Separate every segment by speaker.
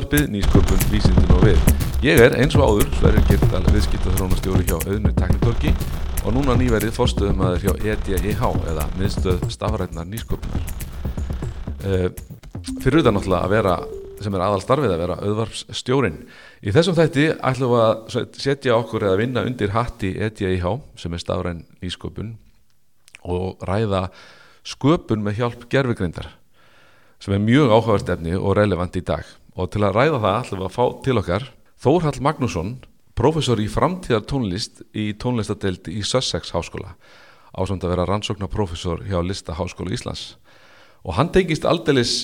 Speaker 1: auðvarpið nýsköpun vísindin og við. Ég er eins og áður Sverrir Gerdal viðskipta þrónastjóri hjá auðnu teknitorki og núna nýverið fórstöðum aður hjá EDIH eða miðstöð stafrætnar nýsköpunar. Uh, fyrir utan náttúrulega að vera sem er aðal starfið að vera auðvarpsstjórin. Í þessum þætti ætlum við að setja okkur eða vinna undir hatti EDIH sem er stafræn nýsköpun og ræða sköpun með hjálp gerfugrindar sem er mjög áhugavert efni og relevant í dag og til að ræða það ætlum við að fá til okkar Þórhall Magnússon professor í framtíðar tónlist í tónlistadeild í Sussex háskóla ásamt að vera rannsóknarprofessor hjá Lista Háskóla Íslands. Og hann tengist aldeilis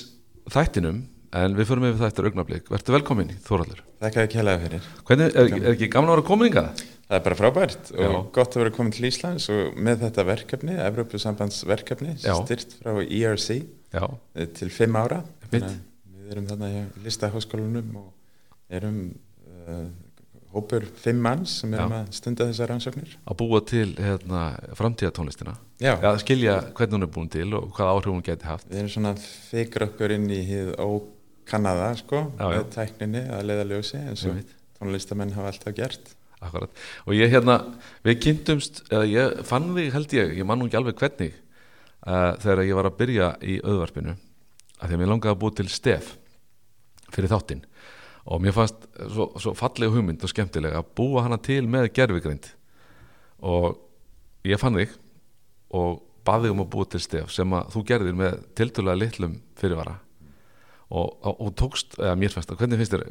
Speaker 1: þættinum en við förum yfir þættir augnablík verður velkomin Þórhallur.
Speaker 2: Þakka ekki hella fyrir.
Speaker 1: Hvernig, er, er ekki gaman að vera komininga?
Speaker 2: Það er bara frábært og
Speaker 1: Já.
Speaker 2: gott að vera komin til Íslands og með þetta verkefni, Evrópusambandsverkefni styrt frá ERC
Speaker 1: Já,
Speaker 2: eh, til fimm ára. Þannig við erum þarna hjá listaháskólanum og erum uh, hópur fimm manns sem erum
Speaker 1: Já.
Speaker 2: að stunda þessar rannsóknir.
Speaker 1: Að búa til hérna,
Speaker 2: Já,
Speaker 1: að skilja hvernig hún er búin til og hvað áhrif hún geti haft.
Speaker 2: Við erum svona fikra okkur inn í hið ókannaða sko,
Speaker 1: Já, já.
Speaker 2: tækninni að leiða ljósi eins og tónlistamenn hafa alltaf gert.
Speaker 1: Akkurat. og ég hérna, við kynntumst eða ég fann þig held ég, ég man nú ekki alveg hvernig uh, þegar ég var að byrja í auðvarpinu að því að mér langaði að búa til stef fyrir þáttinn. Og mér fannst svo, svo fallega hugmynd og skemmtilega að búa hana til með gerfigrind og ég fann þig og baði um að búa til stef sem að þú gerðir með tildulega litlum fyrirvara. Og, og, og tókst, eða mér fannst það, hvernig finnst þér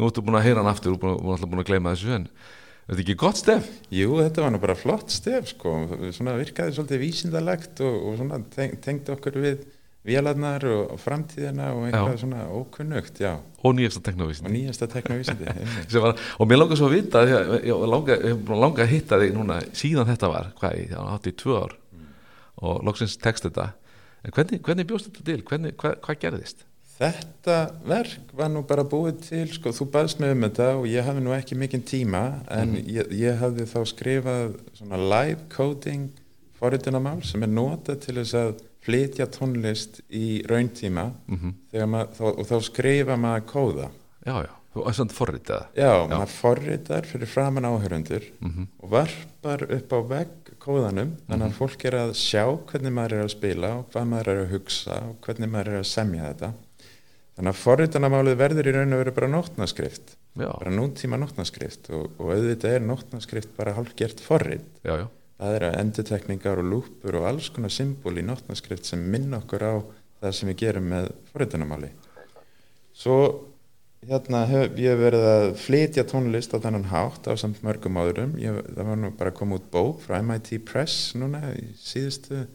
Speaker 1: nú ertu búin að heyra hann aftur, er búin, búin, búin að gleyma þessu en er þetta ekki gott stef?
Speaker 2: Jú, þetta var nú bara flott stef sko, svona virkaði svolítið vísindalegt og, og svona teng, tengdi okkur við vélarnar og, og framtíðina og eitthvað
Speaker 1: Já.
Speaker 2: svona ókunnugt, já,
Speaker 1: og nýjasta
Speaker 2: og
Speaker 1: teknovísin
Speaker 2: nýjasta teknovísindi. einmitt.
Speaker 1: og mér langar svo að vita ég ég að langa að hitta þig núna síðan þetta var, hvað, ég átti í tvö ár og loksins tekst þetta en hvernig, hvernig bjóst þetta til, hvernig, hvað, hvað gerðist?
Speaker 2: Þetta verk var nú bara búið til, sko, þú baðst mig um þetta og ég hafði nú ekki mikinn tíma en ég, ég hafði þá skrifað svona live coding forritunamál sem er notað til þess að flytja tónlist í rauntíma
Speaker 1: Mm
Speaker 2: þegar maður, þá, og þá skrifa maður kóða.
Speaker 1: já, já, þú er svona forrið það
Speaker 2: Já, maður forritar fyrir framan áhörundur
Speaker 1: mm
Speaker 2: og varpar upp á vegg kóðanum þannig að fólk er að sjá hvernig maður er að spila og hvað maður er að hugsa og hvernig maður er að semja þetta. Þannig að forritanamálið verður í raun og veru bara nótnaskrift
Speaker 1: já,
Speaker 2: bara nútíma nótnaskrift og, og auðvitað er nótnaskrift bara hálfgert forrit.
Speaker 1: Já, já,
Speaker 2: það er að endutekningar og lúpur og alls konar symbol í nótnaskrift sem minna okkur á það sem við gerum með forritanamáli svo hérna hef ég verið að flytja tónlist á þennan hátt á samt mörgum áðurum. Ég, það var nú bara að koma út bók frá MIT Press núna í síðustu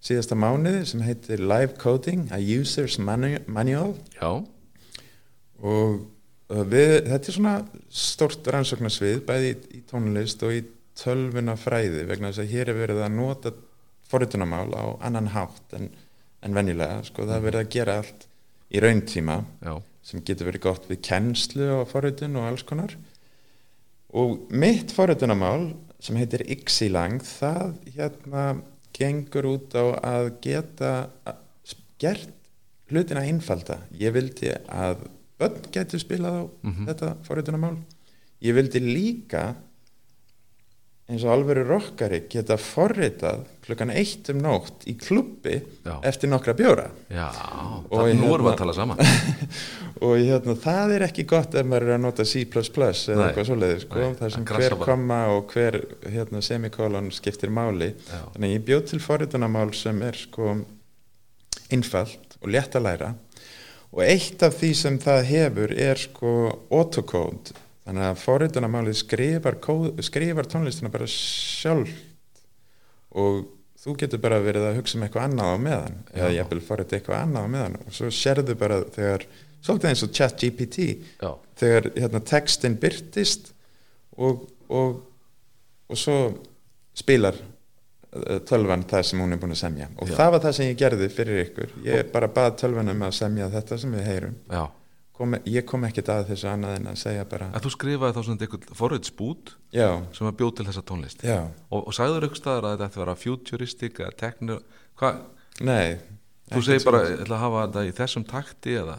Speaker 2: síðasta mánuði sem heitir Live Coding, a User's Manu- Manual.
Speaker 1: Já,
Speaker 2: og uh, við, þetta er svona stort rannsóknarsvið bæði í, í tónlist og í tölvuna fræði vegna þess að hér er verið að nota forritunamál á annan hátt en, en venjulega, sko það er verið að gera allt í rauntíma
Speaker 1: já,
Speaker 2: sem getur verið gott við kennslu og forritun og alls konar. Og mitt forritunamál sem heitir Yxilang það hérna gengur út á að geta að- gert hlutina einfalda. Ég vildi að börn getur spilað á
Speaker 1: Mhm.
Speaker 2: þetta forritunamál ég vildi líka eins og alvöru rockari geta forritað klukkan eitt um nótt í klubbi
Speaker 1: já,
Speaker 2: eftir nokkra bjóra.
Speaker 1: Já það, nú erum við
Speaker 2: hérna-
Speaker 1: að tala saman.
Speaker 2: Og hérna, það er ekki gott ef maður er að nota C++ eða
Speaker 1: Nei.
Speaker 2: eitthvað svoleiðis sko, þar sem hver
Speaker 1: bara.
Speaker 2: komma og hver hérna, semikolon skiptir máli.
Speaker 1: Já,
Speaker 2: þannig ég bjóð til forritunamál sem er sko einfalt og létt að læra. Og eitt af því sem það hefur er sko autocode þannig að forritunamálið skrifar, skrifar tónlistina bara sjálf og þú getur bara verið að hugsa um eitthvað annað á meðan eða
Speaker 1: Já.
Speaker 2: ég vil forrita eitthvað annað á meðan. Og svo sérðu bara þegar svolítið eins og chat GPT
Speaker 1: já,
Speaker 2: þegar hérna, textin byrtist og, og, og svo spilar uh, tölvan það sem hún er búin að semja. Og
Speaker 1: Já.
Speaker 2: það var það sem ég gerði fyrir ykkur. Ég bara bað tölvan um að semja þetta sem við heyrum.
Speaker 1: Já
Speaker 2: kom, ég kom ekkert að þessu annað en að segja bara
Speaker 1: að þú skrifaði þá svona einhvern forriðsbút sem að bjóð til þessa tónlist.
Speaker 2: Já,
Speaker 1: og, og sagður ykkur staðar að þetta ætti að vera futuristic eða hvað,
Speaker 2: nei
Speaker 1: þú segir bara, að hafa þetta í þessum takti eða?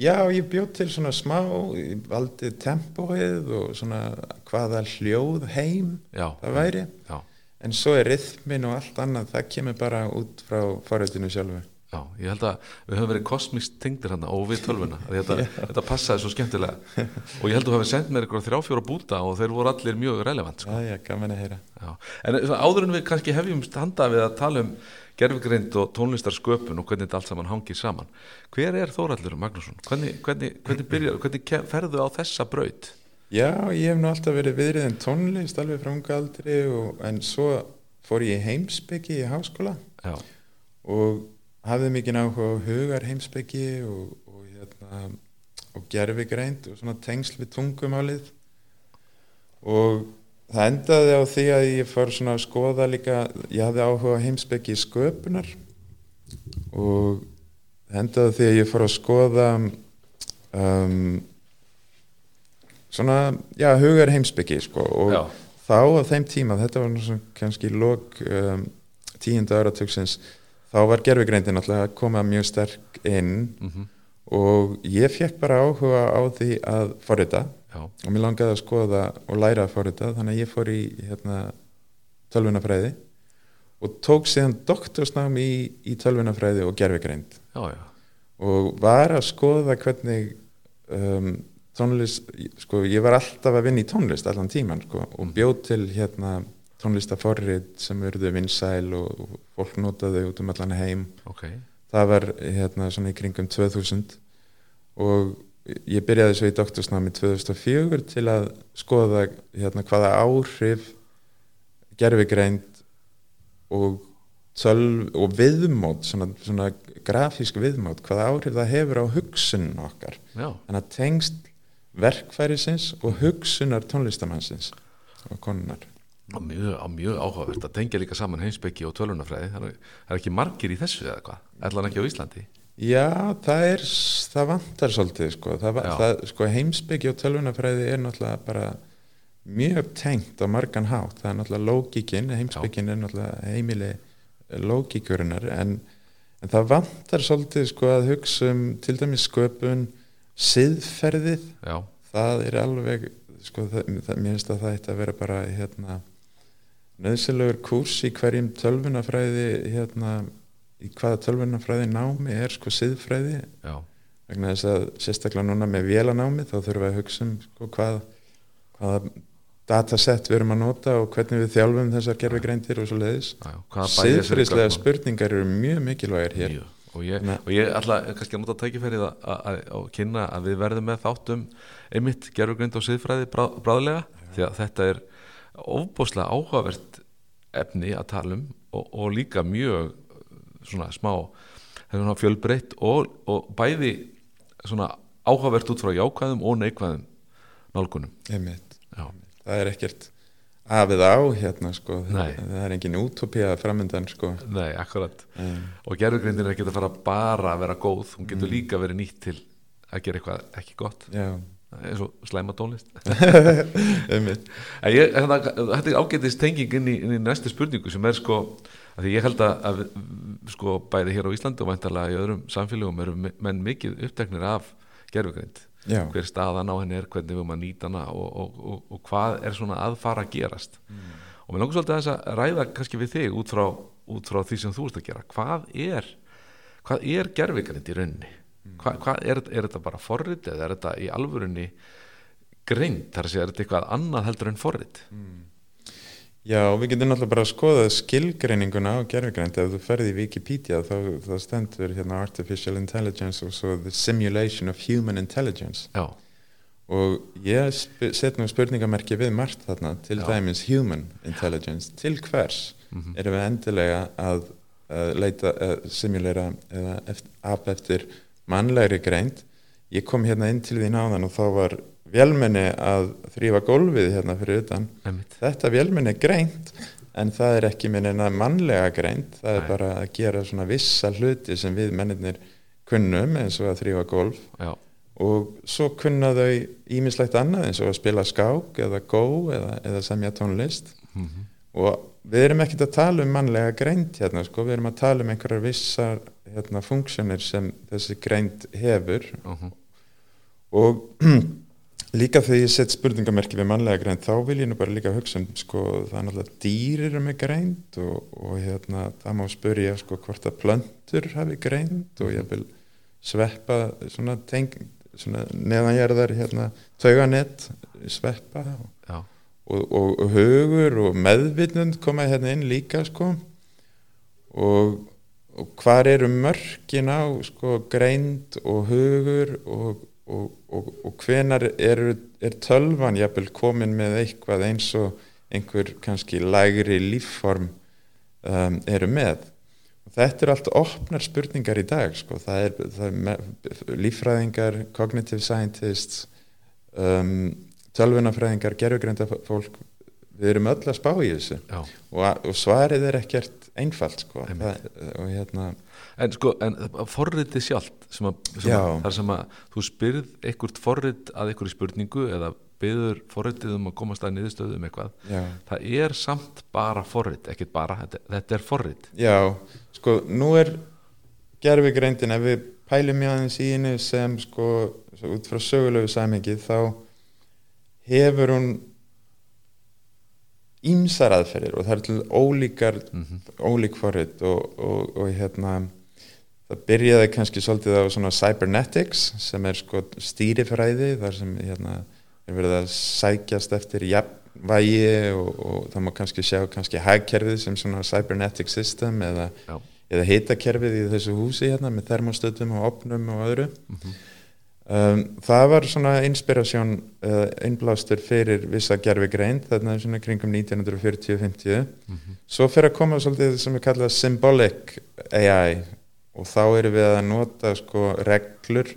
Speaker 2: Já, ég bjóð til svona smá, ég valdi tempóið og svona hvaða hljóð heim
Speaker 1: Já,
Speaker 2: það væri.
Speaker 1: já,
Speaker 2: En svo er rithmin og allt annað, það kemur bara út frá forritinu sjálfu.
Speaker 1: Já, ég held að við höfum verið kosmíst tengdir hann og við tölvuna þetta, þetta passaði svo skemmtilega og ég held að þú hefði sendt mér ykkur þrjá fjóra búta og þeir voru allir mjög relevant sko.
Speaker 2: Já, já, gaman að heyra.
Speaker 1: Já. En svona, áður en við kannski hefjum standa við að tala um gerfgreind og tónlistarsköpun og hvernig þetta allt saman hangir saman hver er Þóraldur Magnússon? Hvernig, hvernig, hvernig, byrjar, hvernig ferðu á þessa braut?
Speaker 2: Já, ég hef nú alltaf verið viðriðin tónlist alveg frá unga aldri og, en svo fór ég heimsbyggi í háskóla
Speaker 1: Já,
Speaker 2: og hafði mikið áhuga á hugar heimsbyggi og, og, hérna, og gerfigreind og svona tengsl við tungumálið. Og það endaði á því að ég fór svona að skoða líka, ég hafði áhuga heimsbyggi í sköpunar. Og það endaði því að ég fór að skoða um, svona, já, hugar heimsbyggi sko. Og
Speaker 1: já,
Speaker 2: þá á þeim tíma, þetta var svona kannski lok um, tíunda áratugsins þá var gerfigreindin alltaf að koma mjög sterk inn
Speaker 1: mm
Speaker 2: og ég fekk bara áhuga á því að forrita og mér langaði að skoða og læra að forrita þannig að ég fór í hérna, tölvunafræði og tók síðan doktorsnám í, í tölvunafræði og
Speaker 1: já,
Speaker 2: og var að skoða hvernig um, tónlist sko, ég var alltaf að vinna í tónlist allan tíman sko, og bjóð til hérna tónlistaforrið sem verðu vinsæl og, og fólk notaði út um allan heim.
Speaker 1: Ok.
Speaker 2: Það var hérna svona í kringum 2000 og ég byrjaði svo í doktorsnámi 2004 til að skoða hérna hvaða áhrif gerfigreind og tölv og viðmót svona, svona grafísk viðmót hvaða áhrif það hefur á hugsun okkar.
Speaker 1: Já,
Speaker 2: þannig að tengst verkfærisins og hugsunar tónlistamannsins og konunar
Speaker 1: á mjög, mjög áhugavert að tengja líka saman heimsbyggi og tölvunafræði það er, ekki margir í þessu eða hvað? Allan ekki á Íslandi?
Speaker 2: Já, það er, það vantar svolítið sko,
Speaker 1: Já.
Speaker 2: sko heimsbyggi og tölvunafræði er náttúrulega bara mjög tengt á margan hátt, það er náttúrulega lógíkin, heimsbyggin er náttúrulega heimili lógíkurinnar en, en það vantar svolítið sko að hugsa um til dæmis sköpun siðferðið,
Speaker 1: já,
Speaker 2: það er alveg sko, það, mér finnst að það ætti að vera bara hérna nöðsilegur kúrs í hverjum tölvunafræði hérna, í hvaða tölvunafræði námi er sko siðfræði.
Speaker 1: Já,
Speaker 2: vegna þess að sérstaklega núna með vélanámi þá þurfum við að hugsa um sko, hvað, hvaða datasett við erum að nota og hvernig við þjálfum þessar gerfigreindir og svo leiðis
Speaker 1: gögn-
Speaker 2: spurningar eru mjög mikilvægir hér.
Speaker 1: Mjög. og ég, ég ætla kannski að nota tækifærið að, kynna að við verðum með þáttum einmitt gerfugrind og siðfræði brá, bráðlega því að þetta er ofbúslega áhugavert efni að tala um og, og líka mjög svona smá er svona fjölbreytt og, og bæði svona áhugavert út frá jákvæðum og neikvæðum nálgunum.
Speaker 2: Það er ekkert af eða á hérna sko.
Speaker 1: Nei.
Speaker 2: það, er engin útopía framöndan sko.
Speaker 1: Nei, akkurat.
Speaker 2: Um,
Speaker 1: og gerfugrindin er ekki að fara bara að vera góð. Hún getur líka verið nýtt til að gera eitthvað ekki gott.
Speaker 2: Já,
Speaker 1: eins og slæma tónlist.
Speaker 2: Einmitt.
Speaker 1: En ég, þetta, þetta er ágætist tenging inn í, inn í næstu spurningu sem er sko að því ég held að, að sko bæði hér á Íslandi og væntalega í öðrum samfélögum eru me- menn mikið uppteknir af gerfugrind
Speaker 2: já,
Speaker 1: hver staðan á henni er, hvernig við erum að nýta hana og, og, og, og hvað er svona að fara að gerast. Og mér langar svolítið aðeins að ræða kannski við þig út frá, út frá því sem þú ert að gera. Hvað er, hvað er gerfugrind í rauninni Hva, hvað er, er þetta bara forrit eða er þetta í alvörunni greind, þar að segja, er þetta eitthvað annað heldur en forrit?
Speaker 2: Já, við getum náttúrulega bara að skoða skilgreininguna á gerfigreind ef þú ferði í Wikipedia þá, þá stendur hérna Artificial Intelligence og svo The Simulation of Human Intelligence.
Speaker 1: Já,
Speaker 2: og ég set nú spurningamerki við margt þarna til
Speaker 1: Já.
Speaker 2: dæmis Human Intelligence. Til hvers
Speaker 1: Mhm.
Speaker 2: erum við endilega að, að leita, að simulera eða ap eftir mannlegri greind. Ég kom hérna inn til því náðan og þá var vélmenni að þrýfa gólfið hérna fyrir utan.
Speaker 1: Einmitt.
Speaker 2: Þetta vélmenni er greint en það er ekki með neina mannlega greint það er
Speaker 1: Nei.
Speaker 2: bara að gera svona vissa hluti sem við mennirnir kunnum eins og að þrýfa gólf.
Speaker 1: Já,
Speaker 2: og svo kunna þau ímislegt annað eins og að spila skák eða gó eða, eða semja tónlist.
Speaker 1: Mm
Speaker 2: og við erum ekkert að tala um mannlega greind hérna sko, við erum að tala um einhverjar vissar hérna, funksjónir sem þessi greind hefur.
Speaker 1: -huh.
Speaker 2: og líka þegar ég set spurningamerki við mannlega greind þá vil ég nú bara líka hugsa um sko, það er náttúrulega dýrir með greind og, og hérna, það má spyrja sko, hvort að plöntur hafi greind og ég vil sveppa svona, teng, svona neðanjærðar hérna, tauganett sveppa. Og, og, og, hugur og meðvitnund koma hérna inn líka sko. Og, og hvar eru mörkin á sko greind og hugur og, og, og, og hvenar er, er tölvan jafnvel komin með eitthvað eins og einhver kannski lægri lífform um, eru með? Og þetta eru allt opnar spurningar í dag sko. það er, það er líffræðingar, cognitive scientists um, tölvunafræðingar, gerfugreinda fólk við erum öll að spá í þessu. Og, og svarið er ekkert einfalt sko. Það, og hérna
Speaker 1: En sko, en forritið sjálft þar sem að þú spyrð einhvert forrit að einhverju spurningu eða byður forritið um að komast að niðurstöðu um eitthvað
Speaker 2: já,
Speaker 1: það er samt bara forrit, ekkert bara þetta, þetta er forrit.
Speaker 2: Já sko, nú er gerfugreindin ef við pælum í aðeins í henni sem sko, út frá sögulegu samingi þá hefur hún ímsar aðferðir og það er til ólíkar
Speaker 1: mm
Speaker 2: ólík forrit og, og, og hérna það byrjaði kannski svolítið á svona cybernetics sem er sko stýrifræði þar sem hérna er verið að sækjast eftir jafnvægi og, og það má kannski sjá kannski hagkerfið sem svona cybernetic system eða, eða hitakerfið í þessu húsi hérna með termostötum og opnum og öðru.
Speaker 1: Mhm.
Speaker 2: Um, það var svona inspirasjón uh, innblástur fyrir vissa gerfi greind þarna svona kringum 1940-50
Speaker 1: Mhm.
Speaker 2: svo fyrir að koma svolítið sem við kalla symbolic AI og þá erum við að nota sko reglur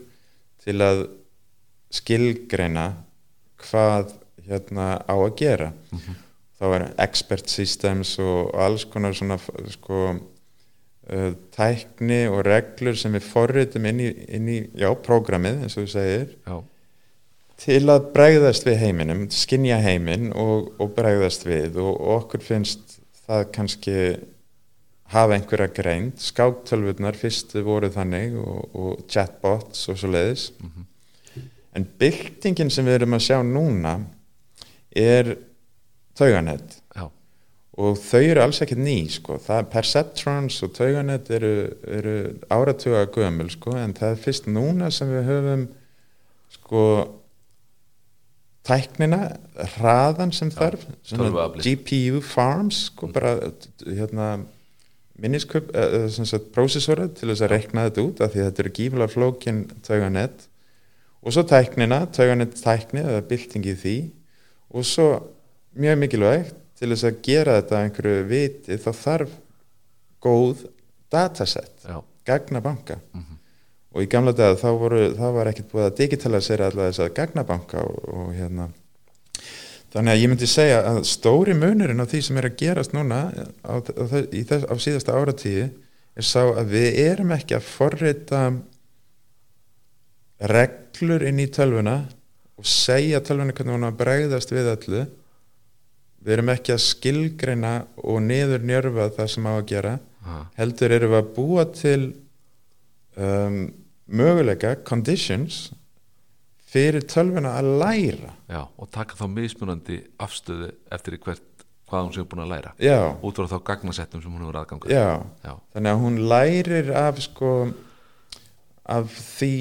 Speaker 2: til að skilgreina hvað hérna á að gera
Speaker 1: Mhm.
Speaker 2: þá er expert systems og alls konar svona sko uh, tækni og reglur sem við forritum inn í, inn í já, prógramið eins og þú segir
Speaker 1: já,
Speaker 2: til að bregðast við heiminum, skinja heiminn og, og bregðast við og, og okkur finnst það kannski hafa einhverja greind. Skáktölvurnar fyrst voru þannig og, og chatbots og svo leiðis
Speaker 1: Mhm.
Speaker 2: en byltingin sem við erum að sjá núna er tauganett og þau eru alls ekkert ný sko. það, perceptrons og tauganett eru, eru áratuga gömul sko, en það er fyrst núna sem við höfum sko tæknina, hraðan sem þarf svona. GPU farms sko, bara hérna minniskup, eða sem sagt prósessora til þess að rekna þetta út af því að þetta eru gífulega flókin tauganett og svo tæknina, tauganett tækni eða bylting í því og svo mjög mikilvægt til þess að gera þetta einhverju viti þá þarf góð datasett, gagnabanka
Speaker 1: Mhm.
Speaker 2: og í gamla dag þá, voru, var ekkert búið að digitalisera allavega þess að gagnabanka og, og hérna. Þannig að ég myndi segja að stóri munurinn á því sem er að gerast núna á, á, þess, á síðasta áratíði er sá að við erum ekki að forrita reglur inn í tölvuna og segja tölvuna hvernig hún að bregðast við öllu við erum ekki að skilgreina og niður njörfa það sem á að gera
Speaker 1: ha,
Speaker 2: heldur erum við að búa til um, möguleika conditions fyrir tölvuna að læra.
Speaker 1: Já og taka þá mismunandi afstöðu eftir hvert hvað hún sé búin að læra
Speaker 2: já,
Speaker 1: út frá þá gagnasettum sem hún hefur aðgangur
Speaker 2: já,
Speaker 1: já,
Speaker 2: þannig að hún lærir af sko af því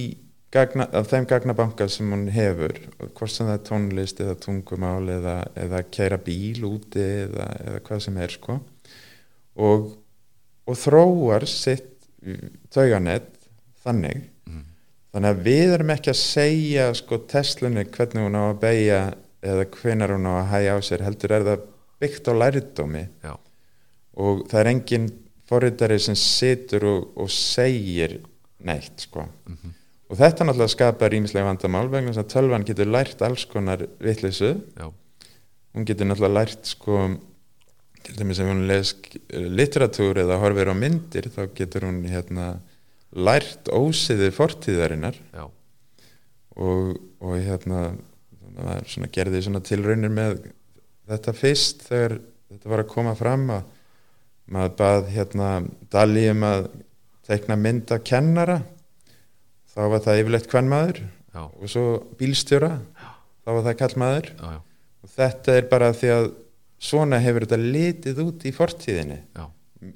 Speaker 2: gagna, af þeim gagnabanka sem hún hefur hvort sem það er tónlist eða tungumál eða, eða keira bíl úti eða, eða hvað sem er sko. Og, og þróar sitt tauganett þannig.
Speaker 1: Mm,
Speaker 2: Þannig að við erum ekki að segja sko Teslunni hvernig hún á að beigja eða hvenar hún á að hægja á sér heldur er það byggt á lærdómi.
Speaker 1: Já,
Speaker 2: og það er engin forritari sem situr og, og segir neitt sko.
Speaker 1: Mhm,
Speaker 2: og þetta náttúrulega skapar ímislega vandamál vegna þess að tölvan getur lært alls konar vitleysu.
Speaker 1: Já,
Speaker 2: hún getur náttúrulega lært sko til dæmis ef hún les litteratúr eða horfir á myndir þá getur hún hérna lært ósiði fortíðarinnar.
Speaker 1: Já,
Speaker 2: og, og hérna svona gerði svona tilraunir með þetta fyrst þegar þetta var að koma fram að maður bað hérna Dali um að teikna mynd af kennara þá var það yfirleitt hvern maður
Speaker 1: já,
Speaker 2: og svo bílstjóra. Þá var það kallmaður
Speaker 1: já, já,
Speaker 2: og þetta er bara því að svona hefur þetta litið út í fortíðinni.
Speaker 1: Já,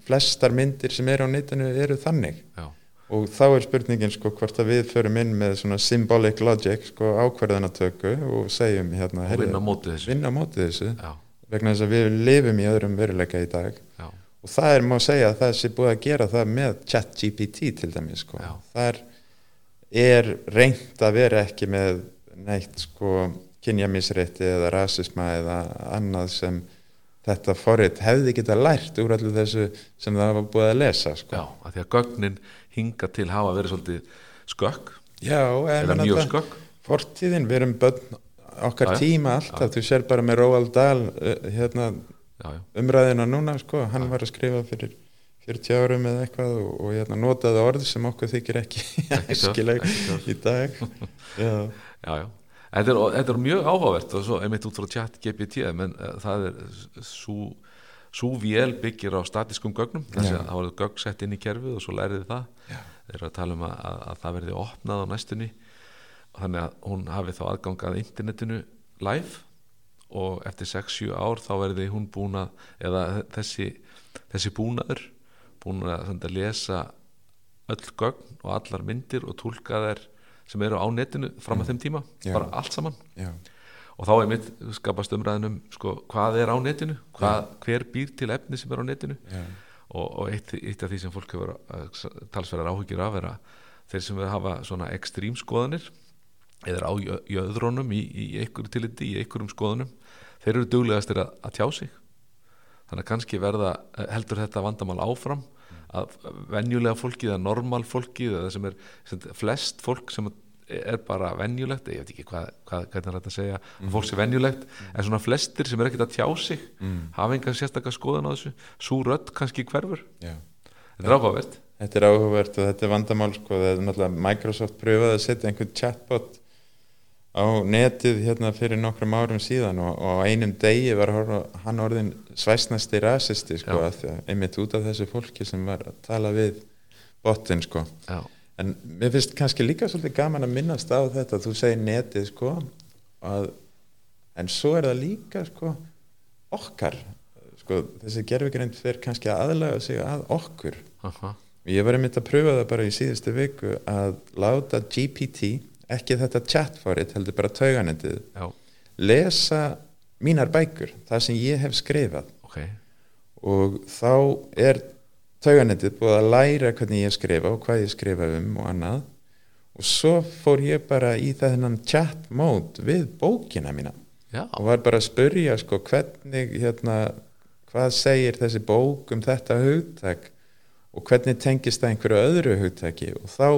Speaker 2: flestar myndir sem eru á netinu eru þannig.
Speaker 1: Já,
Speaker 2: og þá er spurningin sko hvort að við förum inn með svona symbolic logic sko ákverðanatöku og segjum hérna
Speaker 1: og vinna á móti þessu.
Speaker 2: vinna á móti þessu.
Speaker 1: Já,
Speaker 2: vegna þess að við lifum í öðrum veruleika í dag.
Speaker 1: Já,
Speaker 2: og það er má segja að það sé búið að gera það með chat GPT til dæmis sko.
Speaker 1: Já.
Speaker 2: þar er reynd að vera ekki með neitt sko kynjamisrétti eða rasisma eða annað sem þetta forrið hefði geta lært úr allir þessu sem það var búið að lesa sko.
Speaker 1: já, að því að gögnin hinga til hafa verið svolítið skökk.
Speaker 2: Já,
Speaker 1: eða mjög skökk.
Speaker 2: fortíðin, við erum börn okkar
Speaker 1: Já, já.
Speaker 2: tíma alltaf, þú sér bara með Róald Dahl uh, hérna,
Speaker 1: já, já,
Speaker 2: umræðina núna sko, hann var að skrifa fyrir 40 árum eða eitthvað og, og hérna, notaði orð sem okkur þykir ekki æskileg í dag. Já,
Speaker 1: já, já. Þetta er, þetta er mjög áhugavert og svo einmitt út frá chat GPT menn uh, það er svo svo vél byggir á statiskum gögnum
Speaker 2: Já.
Speaker 1: að það var gögn sett inn í kerfið og svo lærið þið það. Þeir eru að tala um að, að, að það verði opnað á næstunni þannig að hún hafi þá aðgang að internetinu live og eftir 6-7 ár þá verði hún búin að eða þessi, þessi búnaður búin að, að lesa öll gögn og allar myndir og tólka þær sem eru á netinu fram að þeim tíma,
Speaker 2: Já.
Speaker 1: bara allt saman.
Speaker 2: Já,
Speaker 1: og þá er mitt skapast umræðinum sko, hvað er á netinu, hvað, hver býr til efni sem er á netinu?
Speaker 2: Já,
Speaker 1: og, og eitt, eitt af því sem fólk hefur uh, talsverðar áhyggjur af er að þeir sem hafa svona ekstrím skoðanir eða á jö- jöðrónum í, í einhverju tilliti, í einhverjum skoðunum þeir eru duglegastir að, að tjá sig. Þannig að kannski verða eh, heldur þetta vandamál áfram að venjulega fólkið eða normal fólkið eða sem er sem flest fólk sem er bara venjulegt ég veit ekki hvað, hvað, hvað er þetta að segja að fólk sé venjulegt, en svona flestir sem er ekkert að tjá sig
Speaker 2: mm,
Speaker 1: hafa engan sérstakka skoðan á þessu. Svo rödd kannski hverfur.
Speaker 2: Já.
Speaker 1: Þetta er áhugavert.
Speaker 2: Þetta er áhugavert og þetta er vandamál sko, það er náttúrulega Microsoft pröfaði að setja einhvern chatbot á netið hérna fyrir nokkrum árum síðan og, og einum degi var hann orðin svæsnasti rasisti sko, að einmitt út af þessu fólki sem var að tala við botin sko.
Speaker 1: já,
Speaker 2: En mér finnst kannski líka svolítið gaman að minnast á þetta, þú segir netið sko, að, en svo er það líka sko, okkar, sko, þessi gerfigreind fyrir kannski að aðlaga sig að okkur.
Speaker 1: aha,
Speaker 2: Ég var einmitt að pröfa það bara í síðustu viku að láta GPT, ekki þetta chatforrit, heldur bara tauganendið, lesa mínar bækur, það sem ég hef skrifað.
Speaker 1: Ok.
Speaker 2: Og þá er tauganendið búið að læra hvernig ég skrifa og hvað ég skrifa um og annað. Og svo fór ég bara í þennan chat mode við bókina mína.
Speaker 1: Já,
Speaker 2: og var bara að spurja sko hvernig hérna, hvað segir þessi bók um þetta hugtak? Og hvernig tengist það einhverju öðru hugtaki? Og þá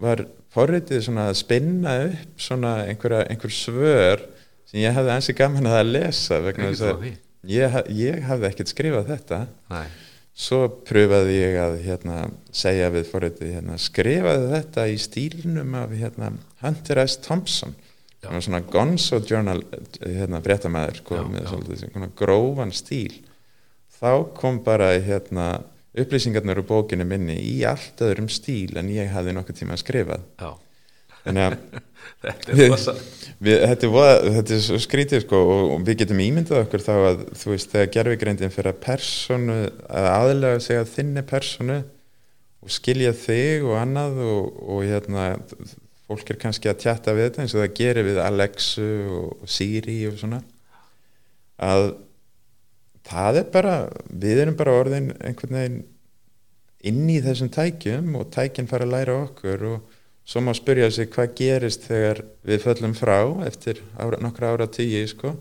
Speaker 2: var forritið svona að spinna upp svona einhverja, einhver svör sem ég hefði ansi gaman að lesa vegna þess að ég, ég hafði ekkert skrifað þetta.
Speaker 1: Nei,
Speaker 2: svo pröfaði ég að hérna, segja við forritið hérna, skrifaði þetta í stílnum af hérna, Hunter S. Thompson. Svona Gonzo Journal hérna, svolítið svona grófan stíl. Þá kom bara hérna, upplýsingarnir úr bókinu minni í allt öðrum stíl en ég hafði nokkuð tíma að skrifað.
Speaker 1: Já,
Speaker 2: þannig að
Speaker 1: þetta er rosa
Speaker 2: við, þetta, er voða, þetta er svo skrítið sko og, og við getum ímyndað okkur þá að þú veist þegar gerfigreindin fyrir að personu að aðlega að þinni personu og skilja þig og annað og, og hérna fólk er kannski að tjatta við þetta eins og það gerir við Alexu og Siri og svona að það er bara við erum bara orðin einhvern veginn inn í þessum tækjum og tækinn fara að læra okkur og svo má spyrja sig hvað gerist þegar við föllum frá eftir ára, nokkra ára tíu sko.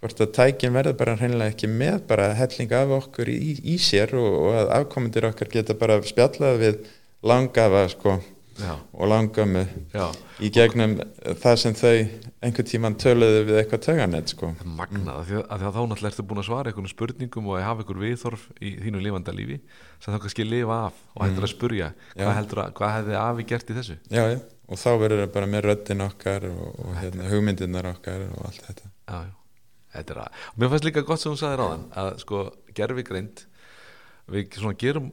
Speaker 2: hvort að tækin verður bara hreinlega ekki með bara helling af okkur í, í sér og, og að afkomendur okkar geta bara spjallað við langafa sko,
Speaker 1: já,
Speaker 2: og langamu
Speaker 1: já,
Speaker 2: í gegnum það sem þau einhvern tíman töluðu við eitthvað tauganett sko.
Speaker 1: magnað af því að, að að þá náttúrulega ertu búin að svara einhvern spurningum og hafa einhver viðþorf í þínu lifanda lífi sem þá kannski lifa af og hættur að spurja hvað, heldur að, hvað hefði afi gert í þessu
Speaker 2: já, já. og þá verður það bara með röddin okkar og, og hérna, hugmyndirnar okkar og allt þetta
Speaker 1: já, já. Þetta er að, og mér fannst líka gott sem hún sagði ráðan að sko gerfi greind við gerum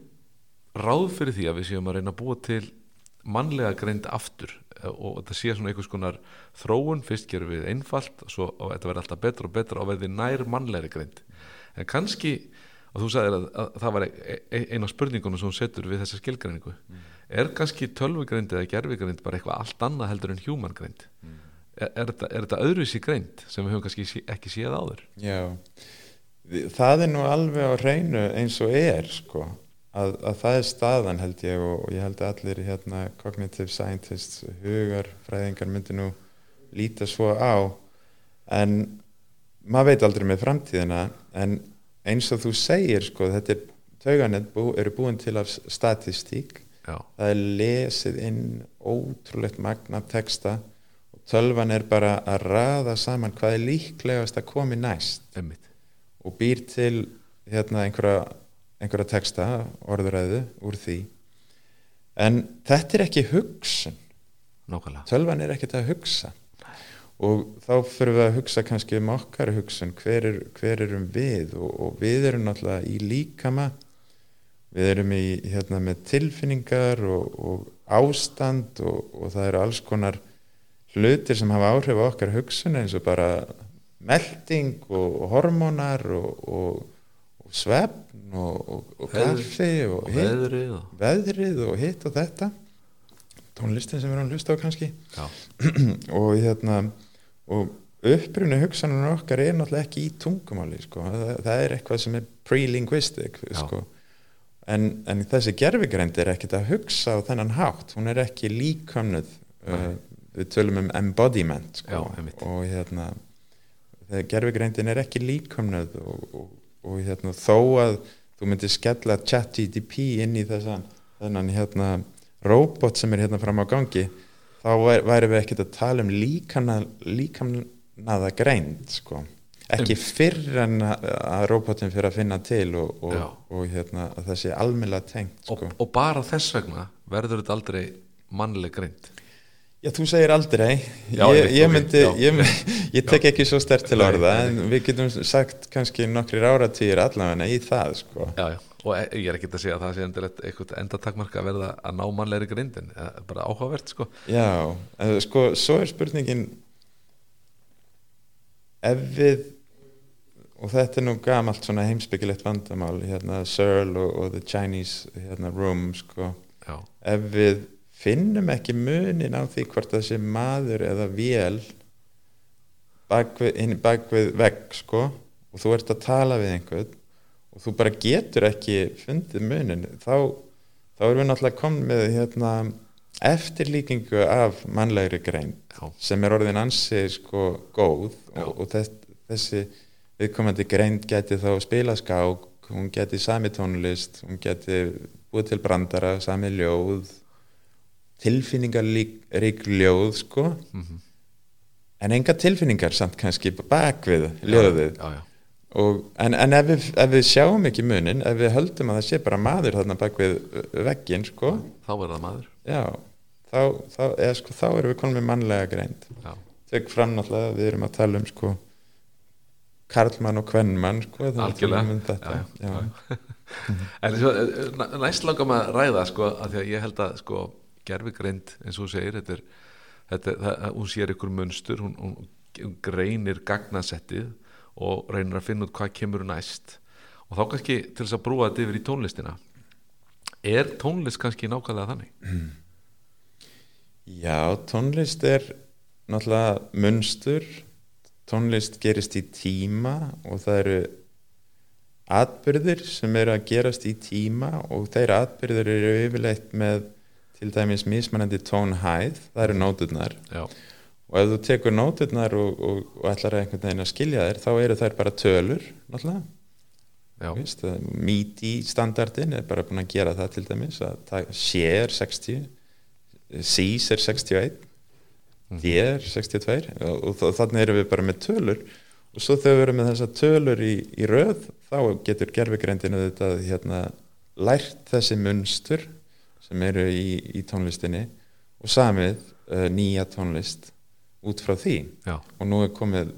Speaker 1: ráð fyrir því að við séum að reyna að búa til mannlega greind aftur eh, og þetta sé svona einhvers konar þróun, fyrst gerum við einfalt svo, og þetta verður alltaf betra og betra og verður nær mannlegri greind. En kannski, og þú sagðir að, að það var e- e- eina spurningunum sem hún setur við þessa skilgreiningu. Er kannski tölvugreind eða gerfugreind bara eitthvað allt annað heldur en human greind? Er, er, er þetta öðruvísi greind sem við höfum kannski ekki séð áður?
Speaker 2: Já, það er nú alveg á hreinu eins og er sko, að, að það er staðan held ég og, og ég held að allir hérna cognitive scientists, hugar fræðingar myndi nú líta svo á. En maður veit aldrei með framtíðina en eins og þú segir sko, þetta er tauganett bú, eru búin til af statistík.
Speaker 1: Já,
Speaker 2: það er lesið inn ótrúlegt magna texta og tölvan er bara að raða saman hvað er líklegast að komi næst.
Speaker 1: Emmitt
Speaker 2: og býr til hérna einhverja, einhverja texta orðuræðu úr því. En þetta er ekki hugsun.
Speaker 1: Nákvæmlega,
Speaker 2: tölvan er ekkert að hugsa. Og þá fyrir við að hugsa kannski um okkar hugsun. Hver, er, hver erum við? Og, og við erum náttúrulega í líkama. Við erum í hérna með tilfinningar og, og ástand og, og það eru alls konar hlutir sem hafa áhrif á okkar hugsun eins og bara melding og, og hormónar og, og, og svefn og, og
Speaker 1: Veður-
Speaker 2: kaffi og,
Speaker 1: og veðrið og,
Speaker 2: veðrið og hitt og þetta. Tónlistin sem við erum að hlusta á kannski. Og hérna og upprunni hugsanum okkar er náttúrulega ekki í tungumáli sko. það, það er eitthvað sem er pre-linguistic sko. en, en þessi gerfigreind er ekkert að hugsa á þennan hátt. Hún er ekki líkömnuð uh, við tölum um embodiment sko.
Speaker 1: Já,
Speaker 2: og hérna þegar gerfigreindin er ekki líkömnuð og, og, og hérna þó að þú myndir skella chat GDP inn í þessan þennan hérna robot sem er hérna fram á gangi þá væ- væri við ekkert að tala um líkamna, líkamnaða greind sko. ekki fyrr en að robotin fyrir að finna til og, og, og hérna, að það sé almennlega tengt
Speaker 1: og,
Speaker 2: sko.
Speaker 1: og bara þess vegna verður þetta aldrei mannleg greind
Speaker 2: Já, þú segir aldrei.
Speaker 1: Já,
Speaker 2: ég, ég, myndi, ég, ég tek ekki svo stert til orða en við getum sagt kannski nokkrir áratýr allavega í það sko.
Speaker 1: já, já. og e- ég er ekki að segja að það sé endilegt eitthvað endatakmarka að verða að ná mannlegri greindin Eh, bara áhugavert sko.
Speaker 2: Já, en sko, svo er spurningin ef við og þetta er nú gamalt svona heimsbyggilegt vandamál hérna Searle og, og the Chinese hérna, room sko.
Speaker 1: Já,
Speaker 2: ef við finnum ekki munin á því hvort sé maður eða vél bakvið, inn bakvið vegg sko. Og þú ert að tala við einhvern og þú bara getur ekki fundið munin. Þá, þá erum við náttúrulega komin með hérna, eftirlíkingu af mannlegri grein
Speaker 1: já,
Speaker 2: sem er orðin ansi sko góð.
Speaker 1: Já.
Speaker 2: og, og þess, þessi viðkomandi greind geti þá spila skák, hún geti sami tónlist, hún geti búið til brandara, sami ljóð tilfinningarík ljóð sko.
Speaker 1: Mhm,
Speaker 2: en enga tilfinningar samt kannski bakvið ljóðið.
Speaker 1: Já, já,
Speaker 2: og, en, en ef, við, ef við sjáum ekki munin ef við höldum að það sé bara maður þarna bakvið veggin sko.
Speaker 1: Þá er það maður.
Speaker 2: Já, þá, þá, eða, sko, þá erum við konum með mannlega greind. Tek fram náttúrulega við erum að tala um sko karlmann og kvennmann sko, við
Speaker 1: algjörlega. en eh, næ- næst langar maður að ræða sko, að því að ég held að sko, gerfigreind eins og þú segir þetta er, þetta, það, hún sér ykkur munstur hún, hún greinir gagnasettið og reynir að finna út hvað kemur næst. Og þá kannski til þess að brúa þetta yfir í tónlistina er tónlist kannski nákvæmlega þannig?
Speaker 2: Já, tónlist er náttúrulega munstur. Tónlist gerist í tíma og það eru atbyrðir sem eru að gerast í tíma og þeir atbyrðir eru yfirleitt með til dæmis mismanandi tónhæð, það eru nóturnar.
Speaker 1: Já,
Speaker 2: og ef þú tekur nóturnar og, og, og ætlar að einhvern veginn að skilja þær þá eru þær bara tölur að MIDI standardin er bara búin að gera það til dæmis að það- C er 60 Cs er 61 D er 62 og, og þa- þannig erum við bara með tölur. Og svo þegar við erum með þessar tölur í, í röð þá getur gerfigreindinu þetta hérna, lært þessi munstur sem eru í, í tónlistinni og samið uh, nýja tónlist út frá því.
Speaker 1: Já,
Speaker 2: og nú er komið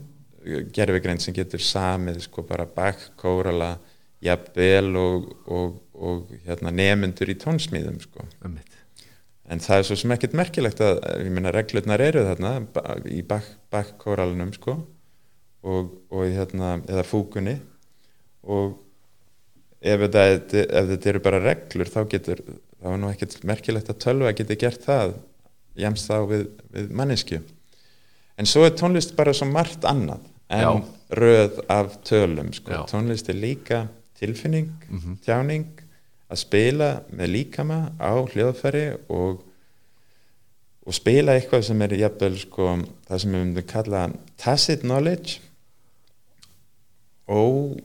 Speaker 2: gerfigreind sem getur samið sko bara bakkórala jafnvel og, og, og hérna, nemyndur í tónsmíðum sko. en það er svo sem ekkert merkilegt að ég meina reglurnar eru þarna í bakkóralunum sko og, og hérna eða fúkunni. Og ef þetta, ef þetta eru bara reglur þá getur, þá er nú ekkert merkilegt að tölva geti gert það jæmst þá við, við mannesku en svo er tónlist bara svo margt annað en
Speaker 1: Já.
Speaker 2: röð af tölum sko. Tónlist er líka tilfinning
Speaker 1: Mhm.
Speaker 2: tjáning að spila með líkama á hljóðfæri og og spila eitthvað sem er jafnvel sko, það sem við myndum kalla tacit knowledge og